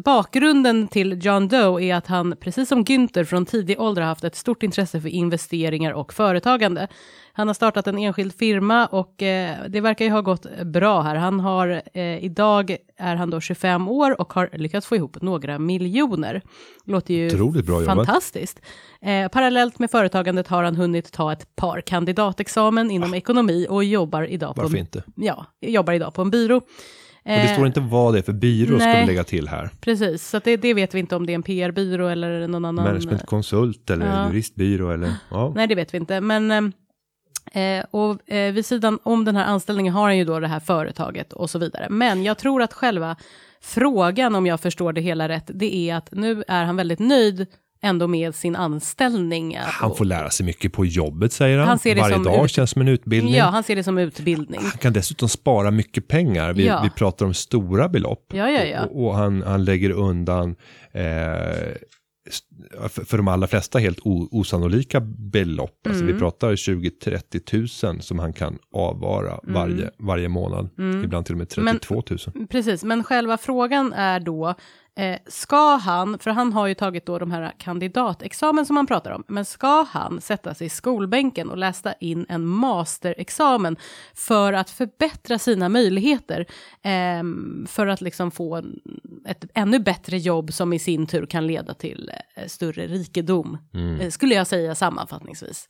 Speaker 2: bakgrunden till John Doe är att han, precis som Günther, från tidig ålder har haft ett stort intresse för investeringar och företagande. Han har startat en enskild firma och eh, det verkar ju ha gått bra här. Han har, eh, idag är han då 25 år och har lyckats få ihop några miljoner. Låter ju
Speaker 1: Otroligt bra jobbat.
Speaker 2: fantastiskt. Eh, parallellt med företagandet har han hunnit ta ett par kandidatexamen inom ekonomi och jobbar idag, på en,
Speaker 1: inte?
Speaker 2: ja, jobbar idag på en byrå.
Speaker 1: Och det
Speaker 2: Eh,
Speaker 1: står inte vad det är för byrå ska
Speaker 2: nej.
Speaker 1: vi lägga till här.
Speaker 2: Precis, så det, det vet vi inte om det är en PR-byrå eller någon annan.
Speaker 1: Managementkonsult eller
Speaker 2: Ja.
Speaker 1: juristbyrå eller ja.
Speaker 2: Nej, det vet vi inte. Men ehm, eh, och eh, vid sidan om den här anställningen har han ju då det här företaget och så vidare. Men jag tror att själva frågan, om jag förstår det hela rätt, det är att nu är han väldigt nöjd ändå med sin anställning.
Speaker 1: Han får lära sig mycket på jobbet säger han.
Speaker 2: Han
Speaker 1: Varje dag
Speaker 2: ut-
Speaker 1: känns som en utbildning.
Speaker 2: Ja, han ser det som utbildning.
Speaker 1: Han kan dessutom spara mycket pengar. Vi,
Speaker 2: Ja.
Speaker 1: vi pratar om stora belopp.
Speaker 2: Ja, ja, ja.
Speaker 1: Och, och han, han lägger undan eh, för, för de allra flesta helt osannolika belopp. Alltså
Speaker 2: Mm.
Speaker 1: vi pratar 20-30 tusen som han kan avvara varje, varje månad. Ibland till och med
Speaker 2: Mm. Men-
Speaker 1: 32 tusen.
Speaker 2: Precis, men själva frågan är då, eh, ska han, för han har ju tagit då de här kandidatexamen som han pratar om, men ska han sätta sig i skolbänken och läsa in en masterexamen för att förbättra sina möjligheter, ehm, för att liksom få en, ett ännu bättre jobb som i sin tur kan leda till eh, större rikedom, eh, skulle jag säga sammanfattningsvis.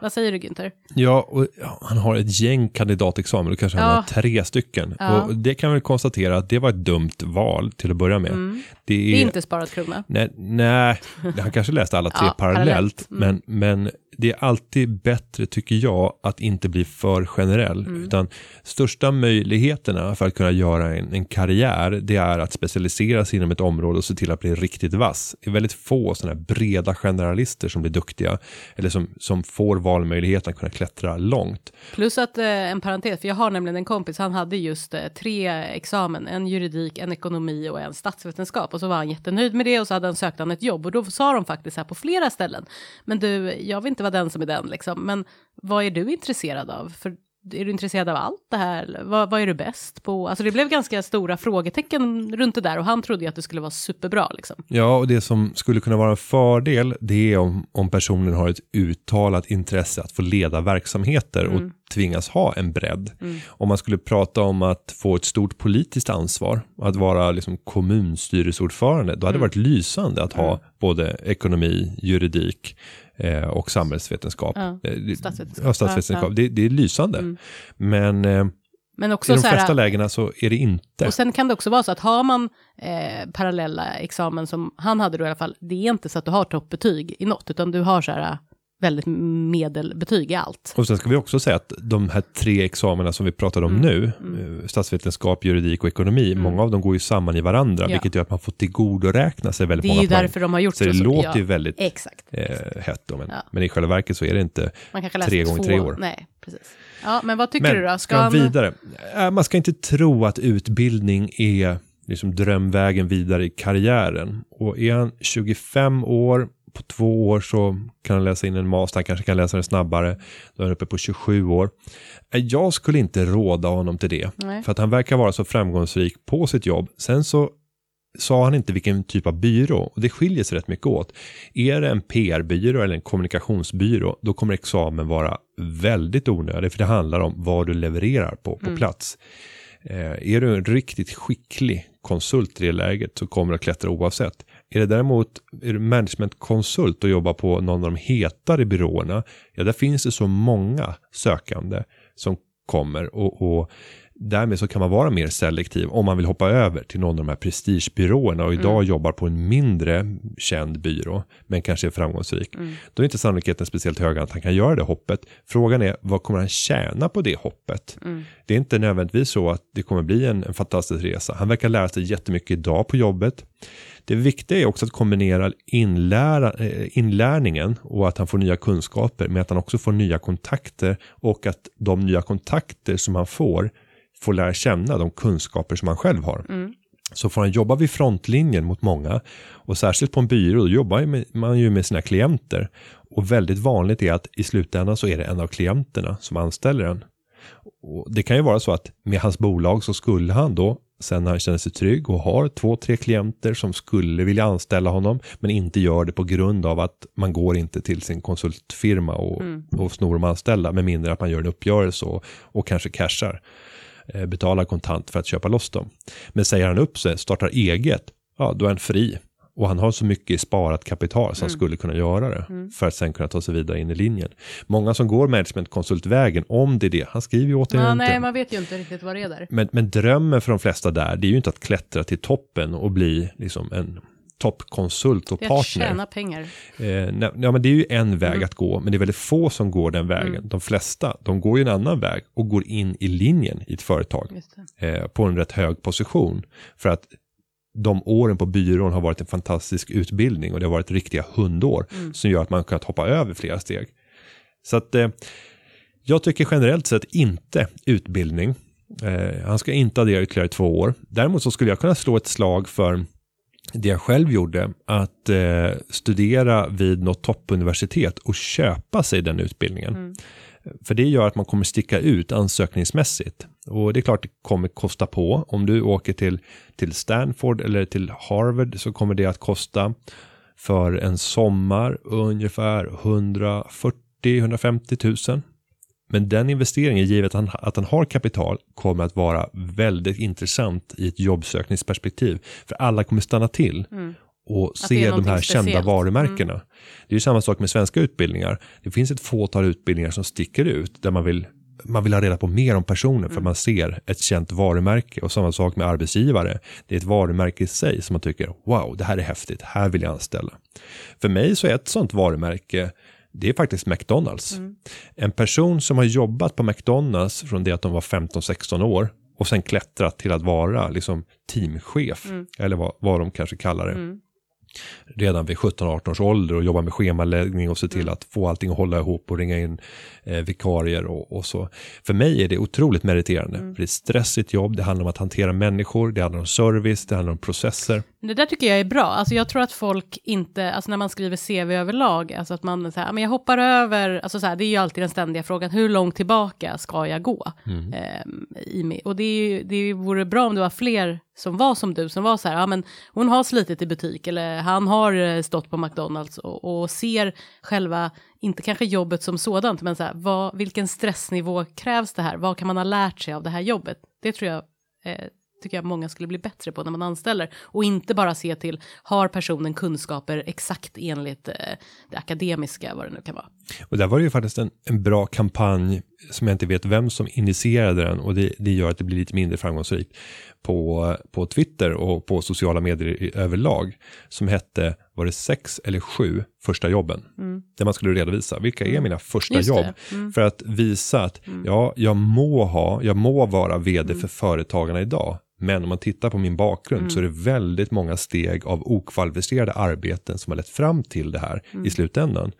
Speaker 2: Vad säger du Günther?
Speaker 1: Ja, och han har ett gäng kandidatexamen, då kanske han
Speaker 2: Ja.
Speaker 1: har tre stycken.
Speaker 2: Ja.
Speaker 1: Och det kan vi konstatera att det var ett dumt val till att börja med. Det,
Speaker 2: Mm. Det är inte sparad krona.
Speaker 1: Nej, nej, han kanske läste alla tre
Speaker 2: Ja,
Speaker 1: parallellt,
Speaker 2: parallellt. Mm.
Speaker 1: men, men det är alltid bättre tycker jag att inte bli för generell,
Speaker 2: Mm.
Speaker 1: utan största möjligheterna för att kunna göra en, en karriär, det är att specialisera sig inom ett område och se till att bli riktigt vass. Det är väldigt få sådana här breda generalister som blir duktiga, eller som, som får valmöjligheten att kunna klättra långt.
Speaker 2: Plus att, eh, en parentes, för jag har nämligen en kompis, han hade just eh, tre examen, en juridik, en ekonomi och en statsvetenskap. Och så var han jättenöjd med det och så hade han sökt han ett jobb. Och då sa de faktiskt här på flera ställen, men du, jag vill inte vara den som är den liksom, men vad är du intresserad av? För är du intresserad av allt det här? Vad, vad är du bäst på? Alltså det blev ganska stora frågetecken runt det där och han trodde ju att det skulle vara superbra liksom.
Speaker 1: Ja, och det som skulle kunna vara en fördel, det är om, om personen har ett uttalat intresse att få leda verksamheter och tvingas ha en bredd. Om man skulle prata om att få ett stort politiskt ansvar, att vara liksom kommunstyrelseordförande, då hade det varit lysande att ha både ekonomi, juridik eh, och samhällsvetenskap.
Speaker 2: Ja,
Speaker 1: Eh,
Speaker 2: statsvetenskap.
Speaker 1: Ja, statsvetenskap.
Speaker 2: Ja.
Speaker 1: Det, det är lysande. Men eh,
Speaker 2: Men
Speaker 1: i
Speaker 2: också
Speaker 1: de
Speaker 2: så här,
Speaker 1: flesta lägena så är det inte.
Speaker 2: Och sen kan det också vara så att har man eh, parallella examen som han hade då i alla fall, det är inte så att du har toppbetyg i något, utan du har så här väldigt medelbetyg i allt.
Speaker 1: Och sen ska vi också säga att de här tre examina som vi pratade om
Speaker 2: Mm,
Speaker 1: nu, eh, statsvetenskap, juridik och ekonomi, många av dem går ju samman i varandra,
Speaker 2: Ja.
Speaker 1: vilket gör att man får tillgodoräkna sig väldigt
Speaker 2: Det är
Speaker 1: många
Speaker 2: ju därför de har gjort
Speaker 1: Så
Speaker 2: så.
Speaker 1: det
Speaker 2: så-
Speaker 1: låter
Speaker 2: ja,
Speaker 1: ju väldigt
Speaker 2: Exakt.
Speaker 1: eh, hett då, men,
Speaker 2: Ja.
Speaker 1: men i själva verket så är det inte.
Speaker 2: Man
Speaker 1: tre gånger
Speaker 2: två.
Speaker 1: tre år.
Speaker 2: Nej, precis. Ja, men vad tycker
Speaker 1: Men
Speaker 2: du då? Ska
Speaker 1: ska
Speaker 2: han...
Speaker 1: vidare. Äh, Man ska inte tro att utbildning är liksom drömvägen vidare i karriären. Och är han 25 år, på två år så kan han läsa in en master, han kanske kan läsa den snabbare, då är han uppe på 27 år. Äh, Jag skulle inte råda honom till det,
Speaker 2: Nej.
Speaker 1: för att han verkar vara så framgångsrik på sitt jobb. Sen så sa han inte vilken typ av byrå och det skiljer sig rätt mycket åt. Är det en PR-byrå eller en kommunikationsbyrå, då kommer examen vara väldigt onödig, för det handlar om vad du levererar på, på plats. Eh, är du en riktigt skicklig konsult i det läget så kommer du att klättra oavsett. Är det däremot är du managementkonsult och jobbar på någon av de hetare byråerna, ja där finns det så många sökande som kommer och, och därmed så kan man vara mer selektiv om man vill hoppa över till någon av de här prestigebyråerna och idag jobbar på en mindre känd byrå men kanske är framgångsrik. Då är inte sannolikheten speciellt hög att han kan göra det hoppet. Frågan är vad kommer han tjäna på det hoppet? Det är inte nödvändigtvis så att det kommer bli en, en fantastisk resa. Han verkar lära sig jättemycket idag på jobbet. Det viktiga är också att kombinera inlära, eh, inlärningen och att han får nya kunskaper med att han också får nya kontakter och att de nya kontakter som han får får lära känna de kunskaper som han själv har. Så får han jobba vid frontlinjen mot många och särskilt på en byrå då jobbar man ju med sina klienter och väldigt vanligt är att i slutändan så är det en av klienterna som anställer en. Och det kan ju vara så att med hans bolag så skulle han då sen när han känner sig trygg och har två, tre klienter som skulle vilja anställa honom men inte gör det på grund av att man går inte till sin konsultfirma och, och snor de anställda med mindre att man gör en uppgörelse och, och kanske cashar eh, betalar kontant för att köpa loss dem. Men säger han upp sig, startar eget, ja då är han fri. Och han har så mycket sparat kapital så han skulle kunna göra det. För att sen kunna ta sig vidare in i linjen. Många som går managementkonsultvägen, om det är det, han skriver ju återigen
Speaker 2: Ja,
Speaker 1: inte.
Speaker 2: nej, man vet ju inte riktigt vad det är där.
Speaker 1: Men, men drömmen för de flesta där, det är ju inte att klättra till toppen och bli liksom en toppkonsult och
Speaker 2: Det är att
Speaker 1: partner.
Speaker 2: tjäna pengar.
Speaker 1: Eh, nej, ja, men det är ju en väg
Speaker 2: Mm.
Speaker 1: att gå, men det är väldigt få som går den vägen. De flesta, de går ju en annan väg och går in i linjen i ett företag eh, på en rätt hög position. För att de åren på byrån har varit en fantastisk utbildning och det har varit riktiga hundår som gör att man kunnat hoppa över flera steg. Så att eh, jag tycker generellt sett inte utbildning. Eh, han ska inte addera ytterligare två år. Däremot så skulle jag kunna slå ett slag för det jag själv gjorde, att eh, studera vid något toppuniversitet och köpa sig den utbildningen. För det gör att man kommer sticka ut ansökningsmässigt. Och det är klart det kommer kosta på. Om du åker till, till Stanford eller till Harvard så kommer det att kosta för en sommar ungefär 140-150 000. Men den investeringen, givet att han, att han har kapital, kommer att vara väldigt intressant i ett jobbsökningsperspektiv. För alla kommer stanna till och
Speaker 2: Att
Speaker 1: se de här
Speaker 2: någonting
Speaker 1: kända
Speaker 2: speciellt.
Speaker 1: varumärkena. Det är ju samma sak med svenska utbildningar. Det finns ett fåtal utbildningar som sticker ut där man vill man vill ha reda på mer om personen för man ser ett känt varumärke och samma sak med arbetsgivare. Det är ett varumärke i sig som man tycker wow, det här är häftigt, här vill jag anställa. För mig så är ett sånt varumärke det är faktiskt McDonalds. En person som har jobbat på McDonalds från det att de var 15-16 år och sen klättrat till att vara liksom teamchef eller vad, vad de kanske kallar det. Redan vid 17-18 års ålder och jobba med schemaläggning och se till att få allting att hålla ihop och ringa in eh, vikarier och, och, så. För mig är det otroligt meriterande. För det är stressigt jobb, det handlar om att hantera människor, det handlar om service, det handlar om processer.
Speaker 2: Det där tycker jag är bra. Alltså jag tror att folk inte, alltså när man skriver CV överlag, alltså att man säger, men jag hoppar över, alltså så här, det är ju alltid den ständiga frågan, hur långt tillbaka ska jag gå? Mm. Eh, i, och det, är ju, det vore bra om det var fler som var som du, som var så här, ja men hon har slitit i butik eller han har eh, stått på McDonalds och, och ser själva, inte kanske jobbet som sådant, men så här, vad, vilken stressnivå krävs det här? Vad kan man ha lärt sig av det här jobbet? Det tror jag eh, tycker jag många skulle bli bättre på när man anställer och inte bara se till har personen kunskaper exakt enligt eh, det akademiska vad det nu kan vara.
Speaker 1: Och där var det ju faktiskt en, en bra kampanj som jag inte vet vem som initierade den och det, det gör att det blir lite mindre framgångsrikt på, på Twitter och på sociala medier i, överlag som hette var det sex eller sju första jobben. Mm. Där man skulle redovisa vilka är mm. mina första Just jobb. Mm. För att visa att mm. ja, jag må ha, jag må vara vd mm. för företagarna idag. Men om man tittar på min bakgrund mm. så är det väldigt många steg av okvalificerade arbeten som har lett fram till det här mm. i slutändan.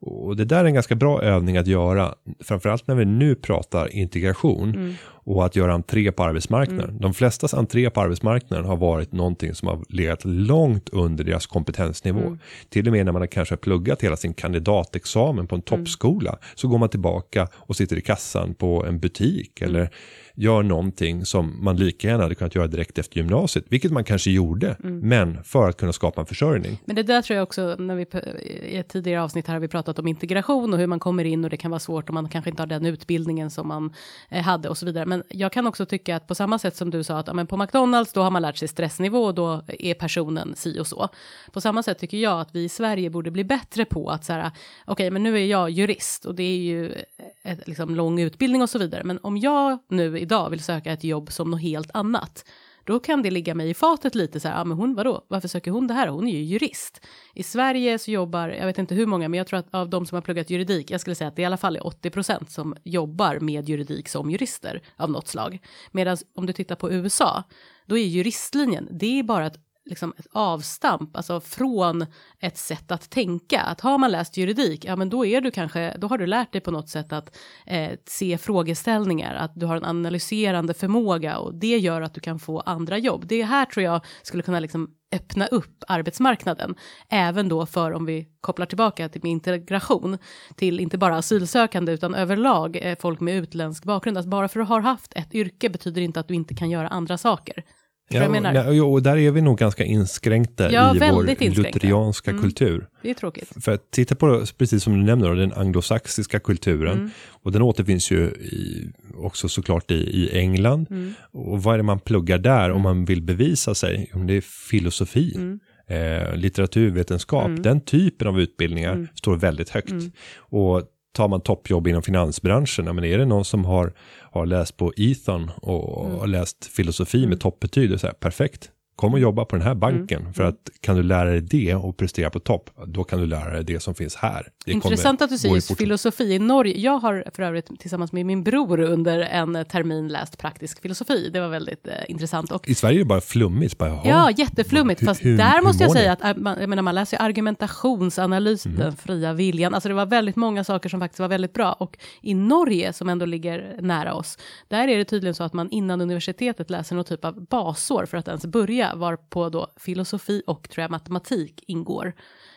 Speaker 1: Och det där är en ganska bra övning att göra, framförallt när vi nu pratar integration mm. och att göra entré på arbetsmarknaden. Mm. De flestas entré på arbetsmarknaden har varit någonting som har legat långt under deras kompetensnivå. Mm. Till och med när man har kanske pluggat hela sin kandidatexamen på en mm. toppskola så går man tillbaka och sitter i kassan på en butik eller mm gör någonting som man lika gärna hade kunnat göra direkt efter gymnasiet, vilket man kanske gjorde, mm. men för att kunna skapa en försörjning.
Speaker 2: Men det där tror jag också, när vi i ett tidigare avsnitt här har vi pratat om integration och hur man kommer in och det kan vara svårt om man kanske inte har den utbildningen som man eh, hade och så vidare. Men jag kan också tycka att på samma sätt som du sa att ja, men på McDonalds då har man lärt sig stressnivå och då är personen si och så. På samma sätt tycker jag att vi i Sverige borde bli bättre på att så här, okej, okay, men nu är jag jurist och det är ju ett, liksom lång utbildning och så vidare. Men om jag nu idag vill söka ett jobb som något helt annat, då kan det ligga mig i fatet lite så här, ja men hon vadå, varför söker hon det här? Hon är ju jurist. I Sverige så jobbar, jag vet inte hur många, men jag tror att av de som har pluggat juridik, jag skulle säga att det i alla fall är 80 som jobbar med juridik som jurister av något slag. Medan om du tittar på USA, då är juristlinjen, det är bara ett liksom ett avstamp, alltså från ett sätt att tänka. Att har man läst juridik, ja men då är du kanske, då har du lärt dig på något sätt att eh, se frågeställningar, att du har en analyserande förmåga och det gör att du kan få andra jobb. Det här tror jag skulle kunna liksom öppna upp arbetsmarknaden, även då för om vi kopplar tillbaka till integration, till inte bara asylsökande utan överlag eh, folk med utländsk bakgrund. Alltså bara för att ha haft ett yrke betyder inte att du inte kan göra andra saker.
Speaker 1: Ja, nej, och där är vi nog ganska inskränkta ja, i vår inskränkta. lutherianska mm. kultur.
Speaker 2: Det är tråkigt.
Speaker 1: För att titta på, precis som du nämner, den anglosaxiska kulturen. Mm. Och den återfinns ju i, också såklart i, i England. Mm. Och vad är det man pluggar där om man vill bevisa sig? Om det är filosofi. Mm. Eh, litteraturvetenskap, mm. den typen av utbildningar mm. står väldigt högt. Mm. Och tar man toppjobb inom finansbranschen, men är det någon som har har läst på Ethan och mm. läst filosofi med toppbetyg, så här, perfekt kom och jobba på den här banken. Mm. För att kan du lära dig det och prestera på topp, då kan du lära dig det som finns här. Det
Speaker 2: Intressant att du säger filosofi i Norge. Jag har för övrigt tillsammans med min bror under en termin läst praktisk filosofi. Det var väldigt eh, intressant. Och,
Speaker 1: I Sverige är det bara flummigt. Bara,
Speaker 2: ja, jätteflummigt. Fast hur, där måste jag säga att man, jag menar, man läser argumentationsanalys, mm. den fria viljan. Alltså det var väldigt många saker som faktiskt var väldigt bra. Och i Norge, som ändå ligger nära oss, där är det tydligen så att man innan universitetet läser någon typ av basår för att ens börja varpå då filosofi och tror jag matematik ingår.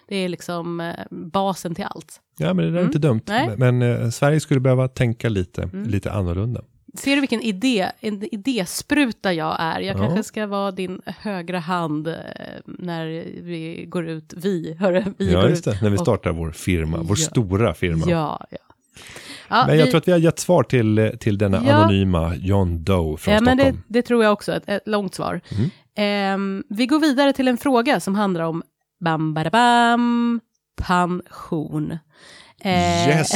Speaker 2: Det är liksom eh, basen till allt.
Speaker 1: Ja, men det är mm. inte dumt. Nej. Men eh, Sverige skulle behöva tänka lite, mm. lite annorlunda.
Speaker 2: Ser du vilken idé, en idéspruta jag är? Jag ja. kanske ska vara din högra hand eh, när vi går ut, vi, hörru, vi
Speaker 1: Ja, just det, när vi startar och, vår firma, vår ja. stora firma.
Speaker 2: Ja, ja.
Speaker 1: Ja, men jag vi... tror att vi har gett svar till, till denna ja. anonyma John Doe från ja, Stockholm. Men
Speaker 2: det, det, tror jag också, ett, ett långt svar. Mm. Um, vi går vidare till en fråga som handlar om bam, bam, pension.
Speaker 1: Eh, yes.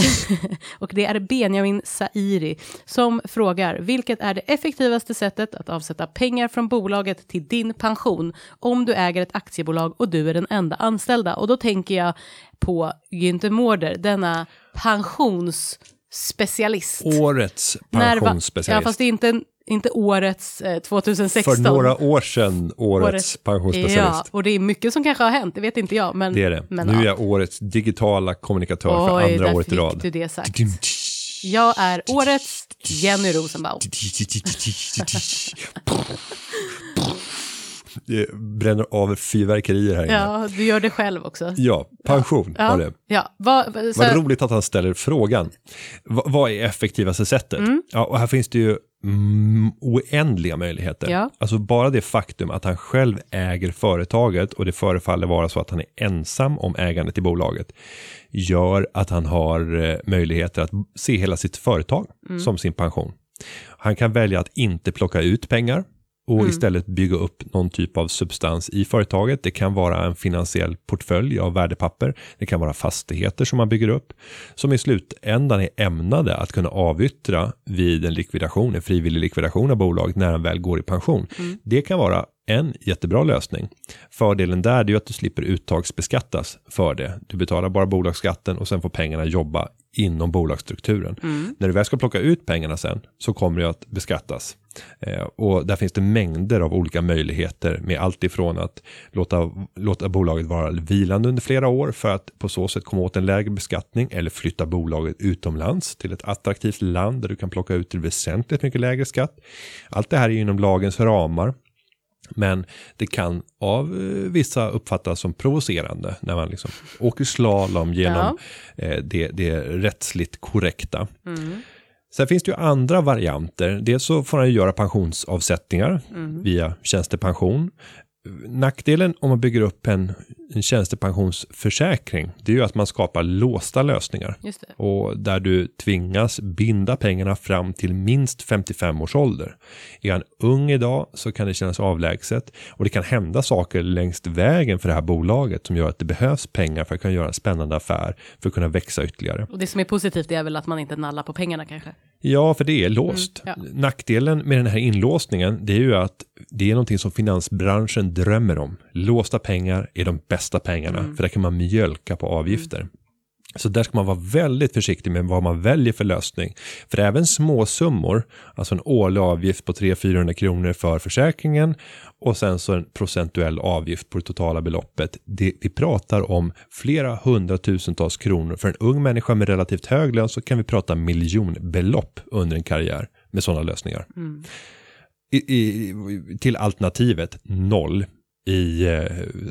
Speaker 2: och det är Benjamin Sairi som frågar vilket är det effektivaste sättet att avsätta pengar från bolaget till din pension om du äger ett aktiebolag och du är den enda anställda. Och då tänker jag på Günther Mårder, denna pensions specialist.
Speaker 1: Årets pensionsspecialist.
Speaker 2: Ja, fast det är inte inte årets eh, 2016.
Speaker 1: För några år sedan, årets
Speaker 2: Årets-
Speaker 1: pensionsspecialist.
Speaker 2: Ja, och det är mycket som kanske har hänt, det vet inte jag. Men,
Speaker 1: Det är det.
Speaker 2: Men,
Speaker 1: nu är
Speaker 2: ja.
Speaker 1: jag årets digitala kommunikatör för
Speaker 2: Oj,
Speaker 1: andra
Speaker 2: där
Speaker 1: året i rad.
Speaker 2: du det sagt. Jag är årets Jenny Rosenbaum.
Speaker 1: Bränner av fyrverkerier här inne. Ja,
Speaker 2: Ja, du gör det själv också.
Speaker 1: pension
Speaker 2: Ja,
Speaker 1: var det.
Speaker 2: ja. Vad, så,
Speaker 1: Vad roligt att han ställer frågan. Va, vad är effektivaste sättet?
Speaker 2: Mm.
Speaker 1: Ja, och här finns det ju mm, oändliga möjligheter.
Speaker 2: Ja.
Speaker 1: Alltså bara det faktum att han själv äger företaget och det förefaller vara så att han är ensam om ägandet i bolaget gör att han har eh, möjligheter att se hela sitt företag
Speaker 2: Mm.
Speaker 1: som sin pension. Han kan välja att inte plocka ut pengar och
Speaker 2: Mm.
Speaker 1: istället bygga upp någon typ av substans i företaget. Det kan vara en finansiell portfölj av värdepapper. Det kan vara fastigheter som man bygger upp som i slutändan är ämnade att kunna avyttra vid en likvidation, en frivillig likvidation av bolaget när han väl går i pension. Det kan vara en jättebra lösning. Fördelen där är att du slipper uttagsbeskattas för det. Du betalar bara bolagsskatten och sen får pengarna jobba inom bolagsstrukturen. När du väl ska plocka ut pengarna sen så kommer det att beskattas. Eh, och där finns det mängder av olika möjligheter med allt ifrån att låta, låta bolaget vara vilande under flera år för att på så sätt komma åt en lägre beskattning eller flytta bolaget utomlands till ett attraktivt land där du kan plocka ut till väsentligt mycket lägre skatt. Allt det här är inom lagens ramar. Men det kan av eh, vissa uppfattas som provocerande när man liksom åker slalom genom eh, det, det rättsligt korrekta. Sen finns det ju andra varianter. Dels så får han ju göra pensionsavsättningar via tjänstepension. Nackdelen om man bygger upp en, en tjänstepensionsförsäkring, det är ju att man skapar låsta lösningar. Och där du tvingas binda pengarna fram till minst 55 års ålder. Är han ung idag så kan det kännas avlägset och det kan hända saker längs vägen för det här bolaget som gör att det behövs pengar för att kunna göra en spännande affär för att kunna växa ytterligare.
Speaker 2: Och det som är positivt är väl att man inte nallar på pengarna kanske.
Speaker 1: Ja, för det är låst.
Speaker 2: Mm, ja.
Speaker 1: Nackdelen med den här inlåsningen, det är ju att det är någonting som finansbranschen drömmer om. Låsta pengar är de bästa pengarna,
Speaker 2: Mm.
Speaker 1: för där kan man mjölka på avgifter. Så där ska man vara väldigt försiktig med vad man väljer för lösning. För även små summor, alltså en årlig avgift på 300-400 kronor för försäkringen och sen så en procentuell avgift på det totala beloppet. Det, vi pratar om flera hundratusentals kronor. För en ung människa med relativt hög lön så kan vi prata miljonbelopp under en karriär med sådana lösningar. I, i, till alternativet noll i eh,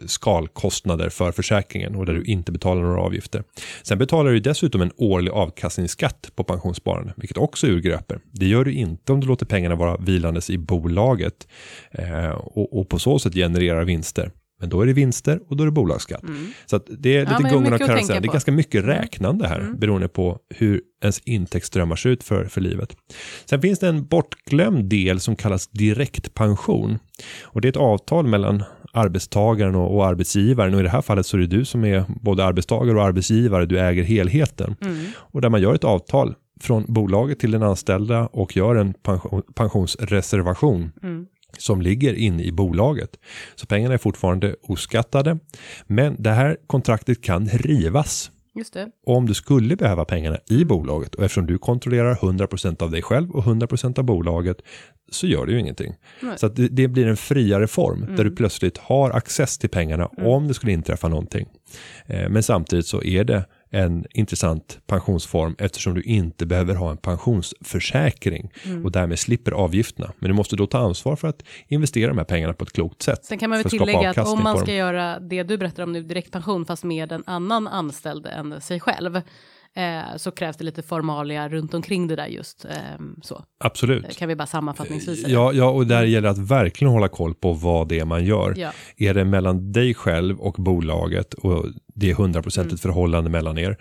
Speaker 1: skalkostnader för försäkringen och där du inte betalar några avgifter. Sen betalar du dessutom en årlig avkastningsskatt på pensionssparande, vilket också urgröper. Det gör du inte om du låter pengarna vara vilandes i bolaget eh, och, på så sätt genererar vinster. Men då är det vinster och då är det bolagsskatt. Så att det är
Speaker 2: Ja,
Speaker 1: lite
Speaker 2: att
Speaker 1: och
Speaker 2: tänka
Speaker 1: karusellen. Det är ganska mycket räknande här beroende på hur ens intäktsströmmar ser ut för, för livet. Sen finns det en bortglömd del som kallas direktpension. Och det är ett avtal mellan arbetstagaren och, och arbetsgivaren och i det här fallet så är det du som är både arbetstagare och arbetsgivare, du äger helheten. Och där man gör ett avtal från bolaget till den anställda och gör en pension, pensionsreservation som ligger inne i bolaget. Så pengarna är fortfarande oskattade. Men det här kontraktet kan rivas
Speaker 2: Just det.
Speaker 1: om du skulle behöva pengarna i bolaget och eftersom du kontrollerar 100% av dig själv och 100% av bolaget så gör det ju ingenting.
Speaker 2: Nej.
Speaker 1: Så att det, det blir en friare form där du plötsligt har access till pengarna om det skulle inträffa någonting. Eh, men samtidigt så är det en intressant pensionsform eftersom du inte behöver ha en pensionsförsäkring och därmed slipper avgifterna. Men du måste då ta ansvar för att investera de här pengarna på ett klokt sätt.
Speaker 2: Sen kan man väl tillägga att om man ska göra det du berättar om nu, direktpension, fast med en annan anställd än sig själv, eh, så krävs det lite formalia runt omkring det där just. ehm, så
Speaker 1: Absolut.
Speaker 2: kan vi bara sammanfattningsvis säga.
Speaker 1: Ja, ja, och där gäller det att verkligen hålla koll på vad det är man gör.
Speaker 2: Ja.
Speaker 1: Är det mellan dig själv och bolaget och det är hundraprocentigt förhållande mellan er,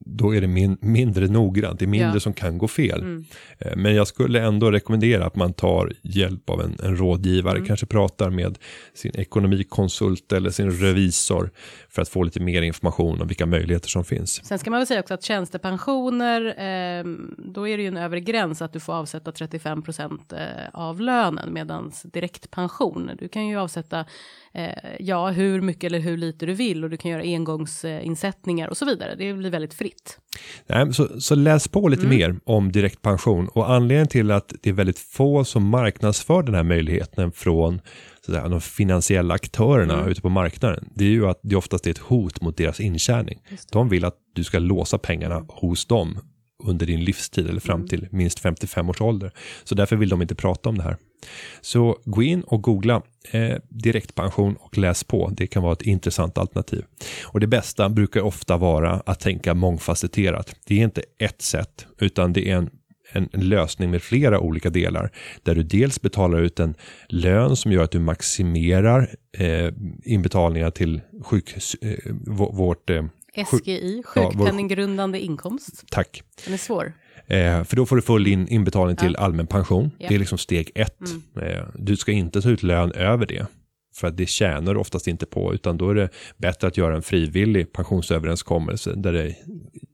Speaker 1: då är det min, mindre noggrant, det är mindre
Speaker 2: Ja.
Speaker 1: som kan gå fel. Eh, Men jag skulle ändå rekommendera att man tar hjälp av en, en rådgivare, kanske pratar med sin ekonomikonsult eller sin revisor för att få lite mer information om vilka möjligheter som finns.
Speaker 2: Sen ska man väl säga också att tjänstepensioner, eh, då är det ju en övre gräns att du får avsätta 35 procent eh, av lönen, medan direktpension, du kan ju avsätta eh, ja, hur mycket eller hur lite du vill och du kan göra engångsinsättningar och så vidare. Det blir väldigt fritt.
Speaker 1: Nej, så, så läs på lite
Speaker 2: Mm.
Speaker 1: mer om direktpension och anledningen till att det är väldigt få som marknadsför den här möjligheten från säga, de finansiella aktörerna
Speaker 2: Mm.
Speaker 1: ute på marknaden. Det är ju att det oftast är ett hot mot deras intjäning. De vill att du ska låsa pengarna hos dem under din livstid eller fram till minst 55 års ålder. Så därför vill de inte prata om det här. Så gå in och googla eh, direktpension och läs på. Det kan vara ett intressant alternativ. Och det bästa brukar ofta vara att tänka mångfacetterat. Det är inte ett sätt, utan det är en en en lösning med flera olika delar. Där du dels betalar ut en lön som gör att du maximerar eh, inbetalningar till sjuk, eh, vå- vårt, eh,
Speaker 2: SGI,
Speaker 1: Ja, vår-
Speaker 2: sjukpenninggrundande inkomst.
Speaker 1: tack.
Speaker 2: Den är svår.
Speaker 1: Eh, för då får du full in, inbetalning till allmän pension.
Speaker 2: Ja.
Speaker 1: Det är liksom steg ett. Eh, du ska inte ta ut lön över det. För att det tjänar du oftast inte på, utan då är det bättre att göra en frivillig pensionsöverenskommelse där det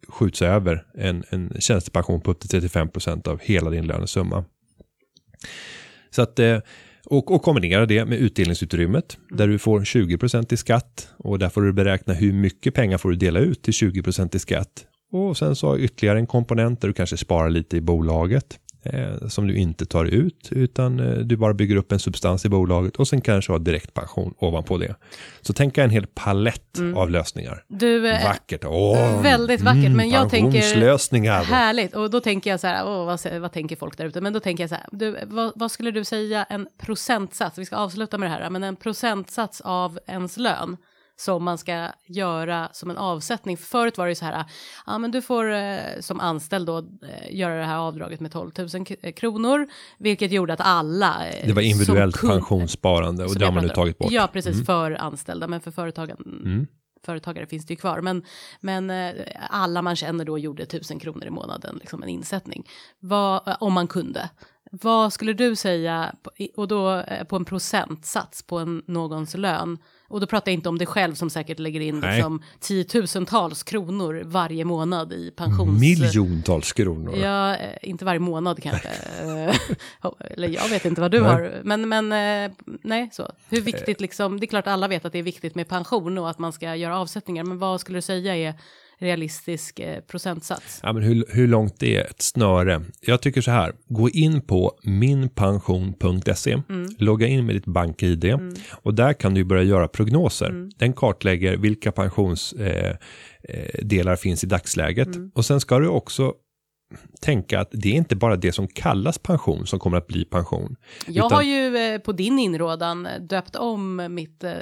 Speaker 1: skjuts över en, en tjänstepension på upp till 35 procent av hela din lönesumma. Så att, eh, och, och kombinera det med utdelningsutrymmet där du får 20 procent i skatt och där får du beräkna hur mycket pengar får du dela ut till 20 procent i skatt. Och sen så har ytterligare en komponent där du kanske sparar lite i bolaget eh, som du inte tar ut utan eh, du bara bygger upp en substans i bolaget och sen kanske har direktpension ovanpå det. Så tänka en hel palett av lösningar.
Speaker 2: Du, eh,
Speaker 1: Vackert. Åh,
Speaker 2: väldigt vackert, men jag tänker-. Härligt, och då tänker jag så här, åh, vad, vad tänker folk där ute? Men då tänker jag så här, du, vad, vad skulle du säga en procentsats, vi ska avsluta med det här, men en procentsats av ens lön som man ska göra som en avsättning. För förut var det ju så här, ja men du får eh, som anställd då eh, göra det här avdraget med 12 000 k- kronor, vilket gjorde att alla eh,
Speaker 1: Det var individuellt
Speaker 2: kund-
Speaker 1: pensionssparande och det har man nu tagit bort. Mm.
Speaker 2: Ja, precis, för anställda, men för företagen, företagare finns det ju kvar. Men, men eh, alla man känner då gjorde 1000 kronor i månaden, liksom en insättning. Vad, eh, om man kunde. Vad skulle du säga, och då eh, på en procentsats på en, någons lön? Och då pratar jag inte om dig själv som säkert lägger in
Speaker 1: Nej.
Speaker 2: liksom, tiotusentals kronor varje månad i pensions...
Speaker 1: Miljontals kronor.
Speaker 2: Ja, eh, inte varje månad kanske. Eh, Eller jag vet inte vad du
Speaker 1: Nej.
Speaker 2: har. Men, men eh, nej, så. Hur viktigt liksom, det är klart alla vet att det är viktigt med pension och att man ska göra avsättningar. Men vad skulle du säga är realistisk eh, procentsats?
Speaker 1: Ja, men hur, hur långt det är ett snöre? Jag tycker så här, gå in på minpension.se, logga in med ditt bank-id och där kan du börja göra prognoser. Den kartlägger vilka pensionsdelar eh, delar finns i dagsläget. Och sen ska du också tänka att det är inte bara det som kallas pension som kommer att bli pension.
Speaker 2: Jag
Speaker 1: Utan-
Speaker 2: har ju eh, på din inrådan döpt om mitt eh,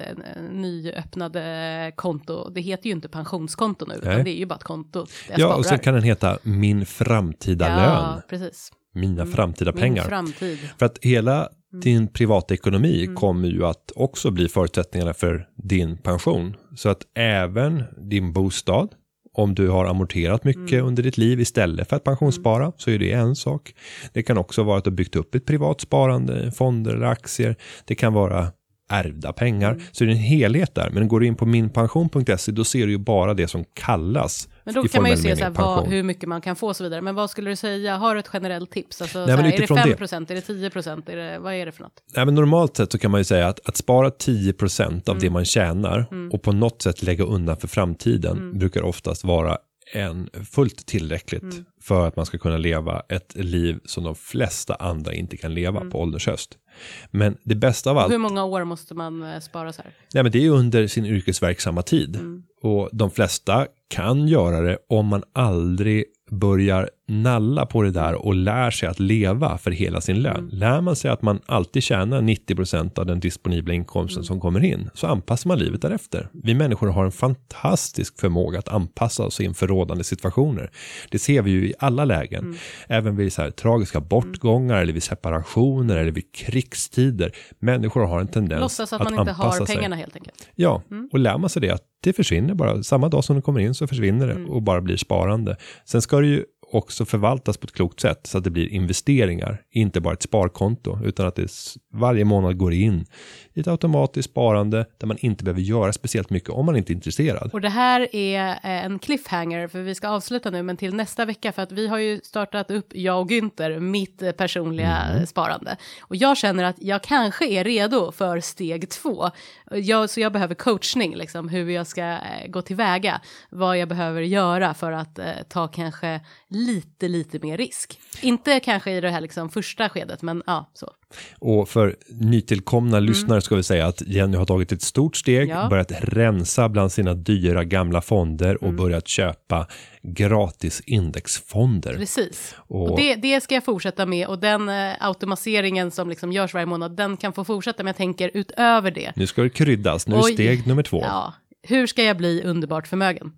Speaker 2: nyöppnade konto. Det heter ju inte pensionskonto nu, utan
Speaker 1: Nej.
Speaker 2: det är ju bara ett konto.
Speaker 1: Ja,
Speaker 2: sparar.
Speaker 1: och sen kan den heta min framtida
Speaker 2: ja,
Speaker 1: lön,
Speaker 2: precis.
Speaker 1: mina framtida
Speaker 2: Min
Speaker 1: pengar.
Speaker 2: framtid.
Speaker 1: För att hela
Speaker 2: Mm.
Speaker 1: din privatekonomi kommer ju att också bli förutsättningarna för din pension. Så att även din bostad, om du har amorterat mycket
Speaker 2: Mm.
Speaker 1: under ditt liv istället för att pensionsspara, så är det en sak. Det kan också vara att du byggt upp ett privat sparande, fonder eller aktier. Det kan vara ärvda pengar.
Speaker 2: Mm.
Speaker 1: Så det är en helhet där. Men går du in på minpension.se, då ser du ju bara det som kallas
Speaker 2: Men då kan man ju se så här, vad, hur mycket man kan få och så vidare. Men vad skulle du säga, har du ett generellt tips? Alltså,
Speaker 1: Nej,
Speaker 2: här, är det
Speaker 1: utifrån
Speaker 2: 5
Speaker 1: det-
Speaker 2: procent, är det 10 procent, vad är det för något?
Speaker 1: Nej, men normalt sett så kan man ju säga att, att spara 10%
Speaker 2: Mm.
Speaker 1: av det man tjänar och på något sätt lägga undan för framtiden
Speaker 2: Mm.
Speaker 1: brukar oftast vara en fullt tillräckligt
Speaker 2: Mm.
Speaker 1: för att man ska kunna leva ett liv som de flesta andra inte kan leva på ålders höst. Men det bästa av allt,
Speaker 2: Mm. Hur många år måste man eh, spara så här?
Speaker 1: nej, men det är under sin yrkesverksamma tid.
Speaker 2: Mm.
Speaker 1: Och de flesta kan göra det om man aldrig börjar nalla på det där och lär sig att leva för hela sin lön.
Speaker 2: Mm.
Speaker 1: Lär man sig att man alltid tjänar 90% av den disponibla inkomsten
Speaker 2: Mm.
Speaker 1: som kommer in så anpassar man livet därefter. Vi människor har en fantastisk förmåga att anpassa oss inför rådande situationer. Det ser vi ju i alla lägen.
Speaker 2: Mm.
Speaker 1: Även vid så här tragiska bortgångar eller vid separationer eller vid krigstider. Människor har en tendens
Speaker 2: Låtsas att
Speaker 1: att
Speaker 2: man inte
Speaker 1: anpassa
Speaker 2: har
Speaker 1: sig.
Speaker 2: pengarna helt enkelt.
Speaker 1: Ja, och lär man sig det att det försvinner bara. Samma dag som det kommer in så försvinner det och bara blir sparande. Sen ska det ju också förvaltas på ett klokt sätt så att det blir investeringar, inte bara ett sparkonto, utan att det varje månad går in i ett automatiskt sparande där man inte behöver göra speciellt mycket om man inte är intresserad.
Speaker 2: Och det här är eh, en cliffhanger, för vi ska avsluta nu, men till nästa vecka, för att vi har ju startat upp, jag och Günther, mitt eh, personliga
Speaker 1: Mm.
Speaker 2: sparande. Och jag känner att jag kanske är redo för steg två. Jag, så jag behöver coachning, liksom, hur jag ska eh, gå tillväga, vad jag behöver göra för att eh, ta kanske lite, lite mer risk. Inte kanske i det här liksom, första skedet, men ja, så.
Speaker 1: Och för nytillkomna lyssnare ska vi säga att Jenny har tagit ett stort steg,
Speaker 2: Mm. Ja.
Speaker 1: börjat rensa bland sina dyra gamla fonder
Speaker 2: Mm.
Speaker 1: och börjat köpa gratis indexfonder.
Speaker 2: Precis.
Speaker 1: Och-
Speaker 2: Och, det, det ska jag fortsätta med och den eh, automatiseringen som liksom görs varje månad, den kan få fortsätta, men jag tänker utöver det.
Speaker 1: Nu ska det kryddas, nu är
Speaker 2: Oj.
Speaker 1: steg nummer två.
Speaker 2: Ja, hur ska jag bli underbart förmögen?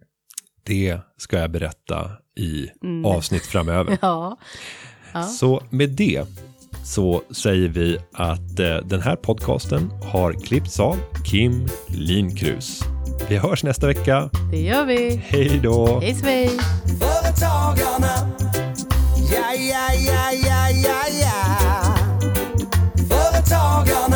Speaker 1: Det ska jag berätta i
Speaker 2: mm.
Speaker 1: avsnitt framöver.
Speaker 2: ja. ja.
Speaker 1: Så med det så säger vi att eh, den här podcasten har klippts av Kim Linkrus. Vi hörs nästa vecka.
Speaker 2: Det gör vi.
Speaker 1: Hej då.
Speaker 2: Hej svej.
Speaker 3: Företagarna. Ja, ja, ja, ja, ja, ja. Företagarna.